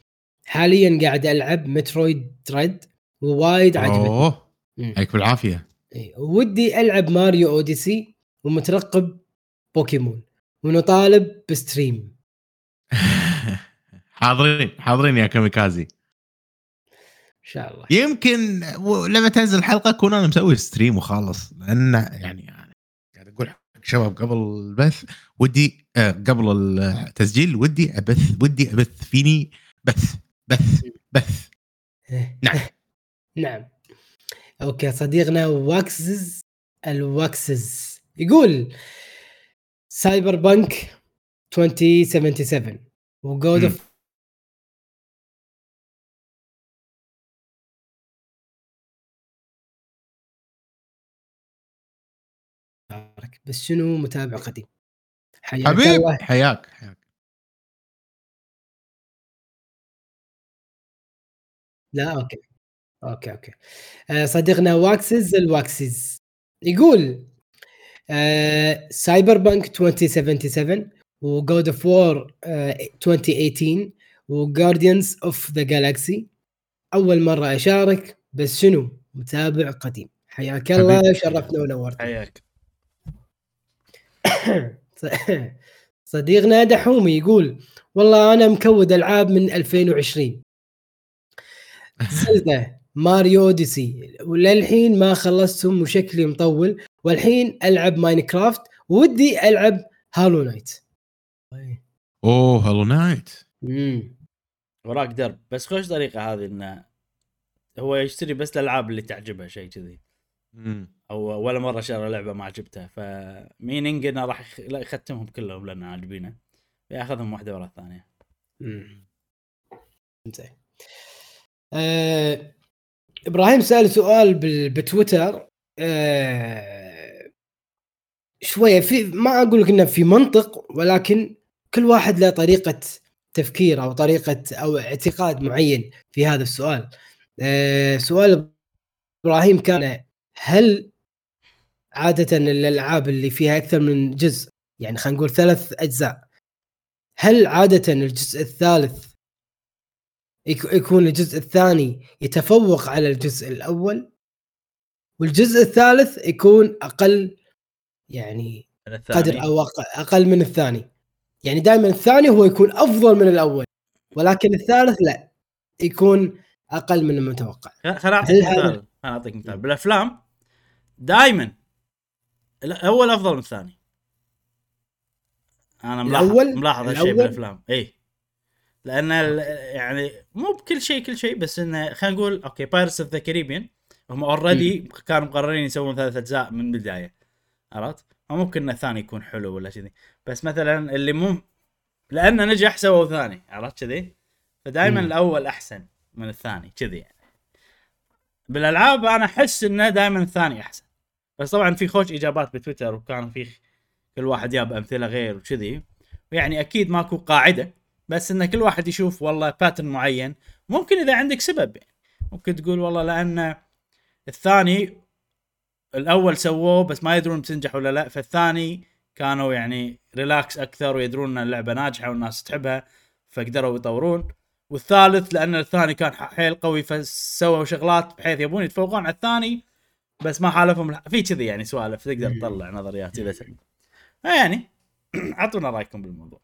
حاليا قاعد ألعب مترويد دريد ووايد عجبتني أوه. عليك بالعافية. ودي ألعب ماريو أوديسي ومترقب بوكيمون ونطالب ب stream. حاضرين حاضرين يا كاميكازي شاء الله يمكن لما تنزل الحلقة اكون أنا مسوي stream وخالص لأن يعني يعني قاعد أقول حق شباب قبل البث ودي آه قبل التسجيل ودي أبث ودي أبث فيني بث بث بث إيه. نعم. نعم أوكي صديقنا واكسز الواكسز يقول سايبر بنك 2077 وجود مم. اوف بس شنو متابع قديم؟ حياك حبيب الله. حياك حياك. لا أوكي. أوكي أوكي. آه، صديقنا واكسز الواكسز. يقول سايبر بنك 2077 و جود اوف وور 2018 وجارديانز اوف ذا جالكسي أول مرة أشارك بس شنو؟ متابع قديم. حياك الله. شرفتنا ونورتنا. حياك. صديقنا دحومي يقول والله أنا مكود ألعاب من 2020 زلدة ماريو أوديسي وللحين ما خلصتهم وشكلي مطول والحين ألعب ماينكرافت ودي ألعب هالو نايت. أوه هالو نايت. امم وراك درب. بس خوش طريقة هذه إنه هو يشتري بس الألعاب اللي تعجبه شيء كذي. أو ولا مرة شرى لعبة ما عجبته. فمينينج إنه راح يختمهم كلهم لأن عاجبينه. ياخذهم واحدة ورا الثانية. زين آه، إبراهيم سأل سؤال بال- بتويتر. آه، شوية في ما أقول لك إنه في منطق ولكن كل واحد له طريقة تفكير أو طريقة أو اعتقاد معين في هذا السؤال. آه، سؤال إبراهيم كان هل عادة الألعاب اللي فيها أكثر من جزء يعني خلينا نقول ثلاث أجزاء هل عادة الجزء الثالث يك- يكون الجزء الثاني يتفوق على الجزء الأول؟ والجزء الثالث يكون أقل يعني. قدر أو أقل من الثاني. يعني دائما الثاني هو يكون أفضل من الأول ولكن الثالث لا يكون أقل من المتوقع. خل- خل أعطيك مثال خل أعطيك مثال. بالأفلام دائما الأول افضل من الثاني. أنا ملاحظ الأول؟ ملاحظ هالشيء؟ بالأفلام. اي لأن يعني مو بكل شيء كل شيء بس إنه خلينا نقول أوكي بايرتس اوف ذا كاريبيان هم already كانوا مقررين يسوون ثلاث أجزاء من البداية. عرفت؟ ممكن ان الثاني يكون حلو ولا كذي. بس مثلا اللي مو لأنه نجح سووا ثاني. عرفت كذي؟ فدائما. الأول أحسن من الثاني كذي يعني. بالألعاب أنا أحس إنه دائما الثاني أحسن. بس طبعا في خوش إجابات بتويتر وكان في كل واحد جاب أمثلة غير وكذي. يعني أكيد ماكو قاعدة بس إن كل واحد يشوف والله باترن معين ممكن إذا عندك سبب يعني. ممكن تقول والله لأن الثاني الأول سووه بس ما يدرون بتنجح ولا لا فالثاني كانوا يعني relax أكثر ويدرون إن اللعبة ناجحة والناس تحبها فقدروا يطورون. والثالث لأن الثاني كان حيل قوي فسووا شغلات بحيث يبون يتفوقون على الثاني بس ما حالفهم. الح- في كذي يعني سوالف تقدر تطلع نظريات إذا تبي. يعني أعطونا رأيكم بالموضوع.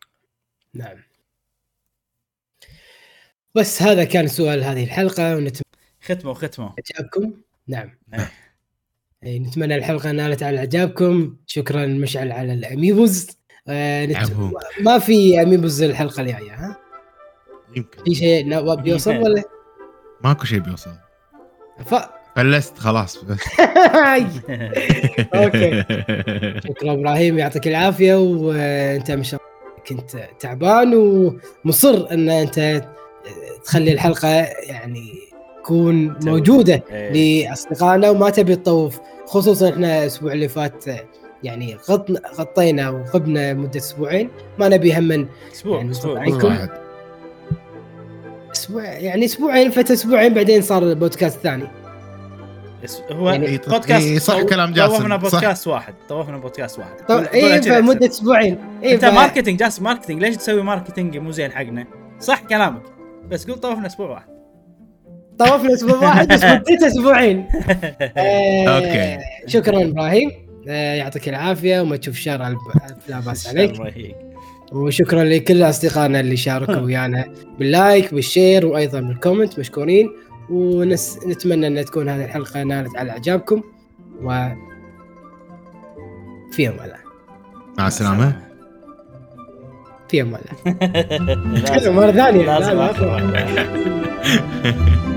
نعم. بس هذا كان سؤال هذه الحلقة ونتمنى ختموا ختموا. إعجابكم؟ نعم. إيه. إيه، نتمنى الحلقة نالت على إعجابكم. شكرا مشعل على الأميبوز. آه نت... ما في أميبوز الحلقة الجاية ها؟ يمكن. في شيء بيوصل ولا؟ ماكو شيء بيوصل. ف... فلست خلاص. أوكي. شكرا إبراهيم يعطيك العافية وأنت ما شاء الله كنت تعبان ومصر إن أنت تخلي الحلقة يعني تكون موجودة إيه. لأصدقائنا وما تبي تطوف خصوصا إحنا الأسبوع اللي فات يعني غطنا غطينا وغبنا مدة أسبوعين ما نبي هم من أسبوع يعني أسبوع. أسبوع يعني أسبوعين فات أسبوعين بعدين صار البودكاست الثاني. هو يعني- إيه، بودكاست إيه، صح طو- كلام جاسم، طوفنا صح. بودكاست واحد طوفنا بودكاست واحد. طب قول اي أحسن. أسبوعين. اي أنت ف- ماركتينج جالس ماركتينج. ليش تسوي ماركتينج مو زين حقنا؟ صح كلامك. بس قول طوفنا أسبوع واحد. طوفنا أسبوع واحد بس مدته أسبوعين. آه، أوكي. شكرا إبراهيم. يعطيك العافية وما تشوف شر لا بأس عليك. وشكرا لكل أصدقائنا اللي شاركوا ويانا بال like بال share وأيضا بال comment. مشكورين. ونتمنى إن تكون هذه الحلقة نالت على إعجابكم. و في أمان الله مع السلامة. في أمان الله مرة ثانية. لازم لا،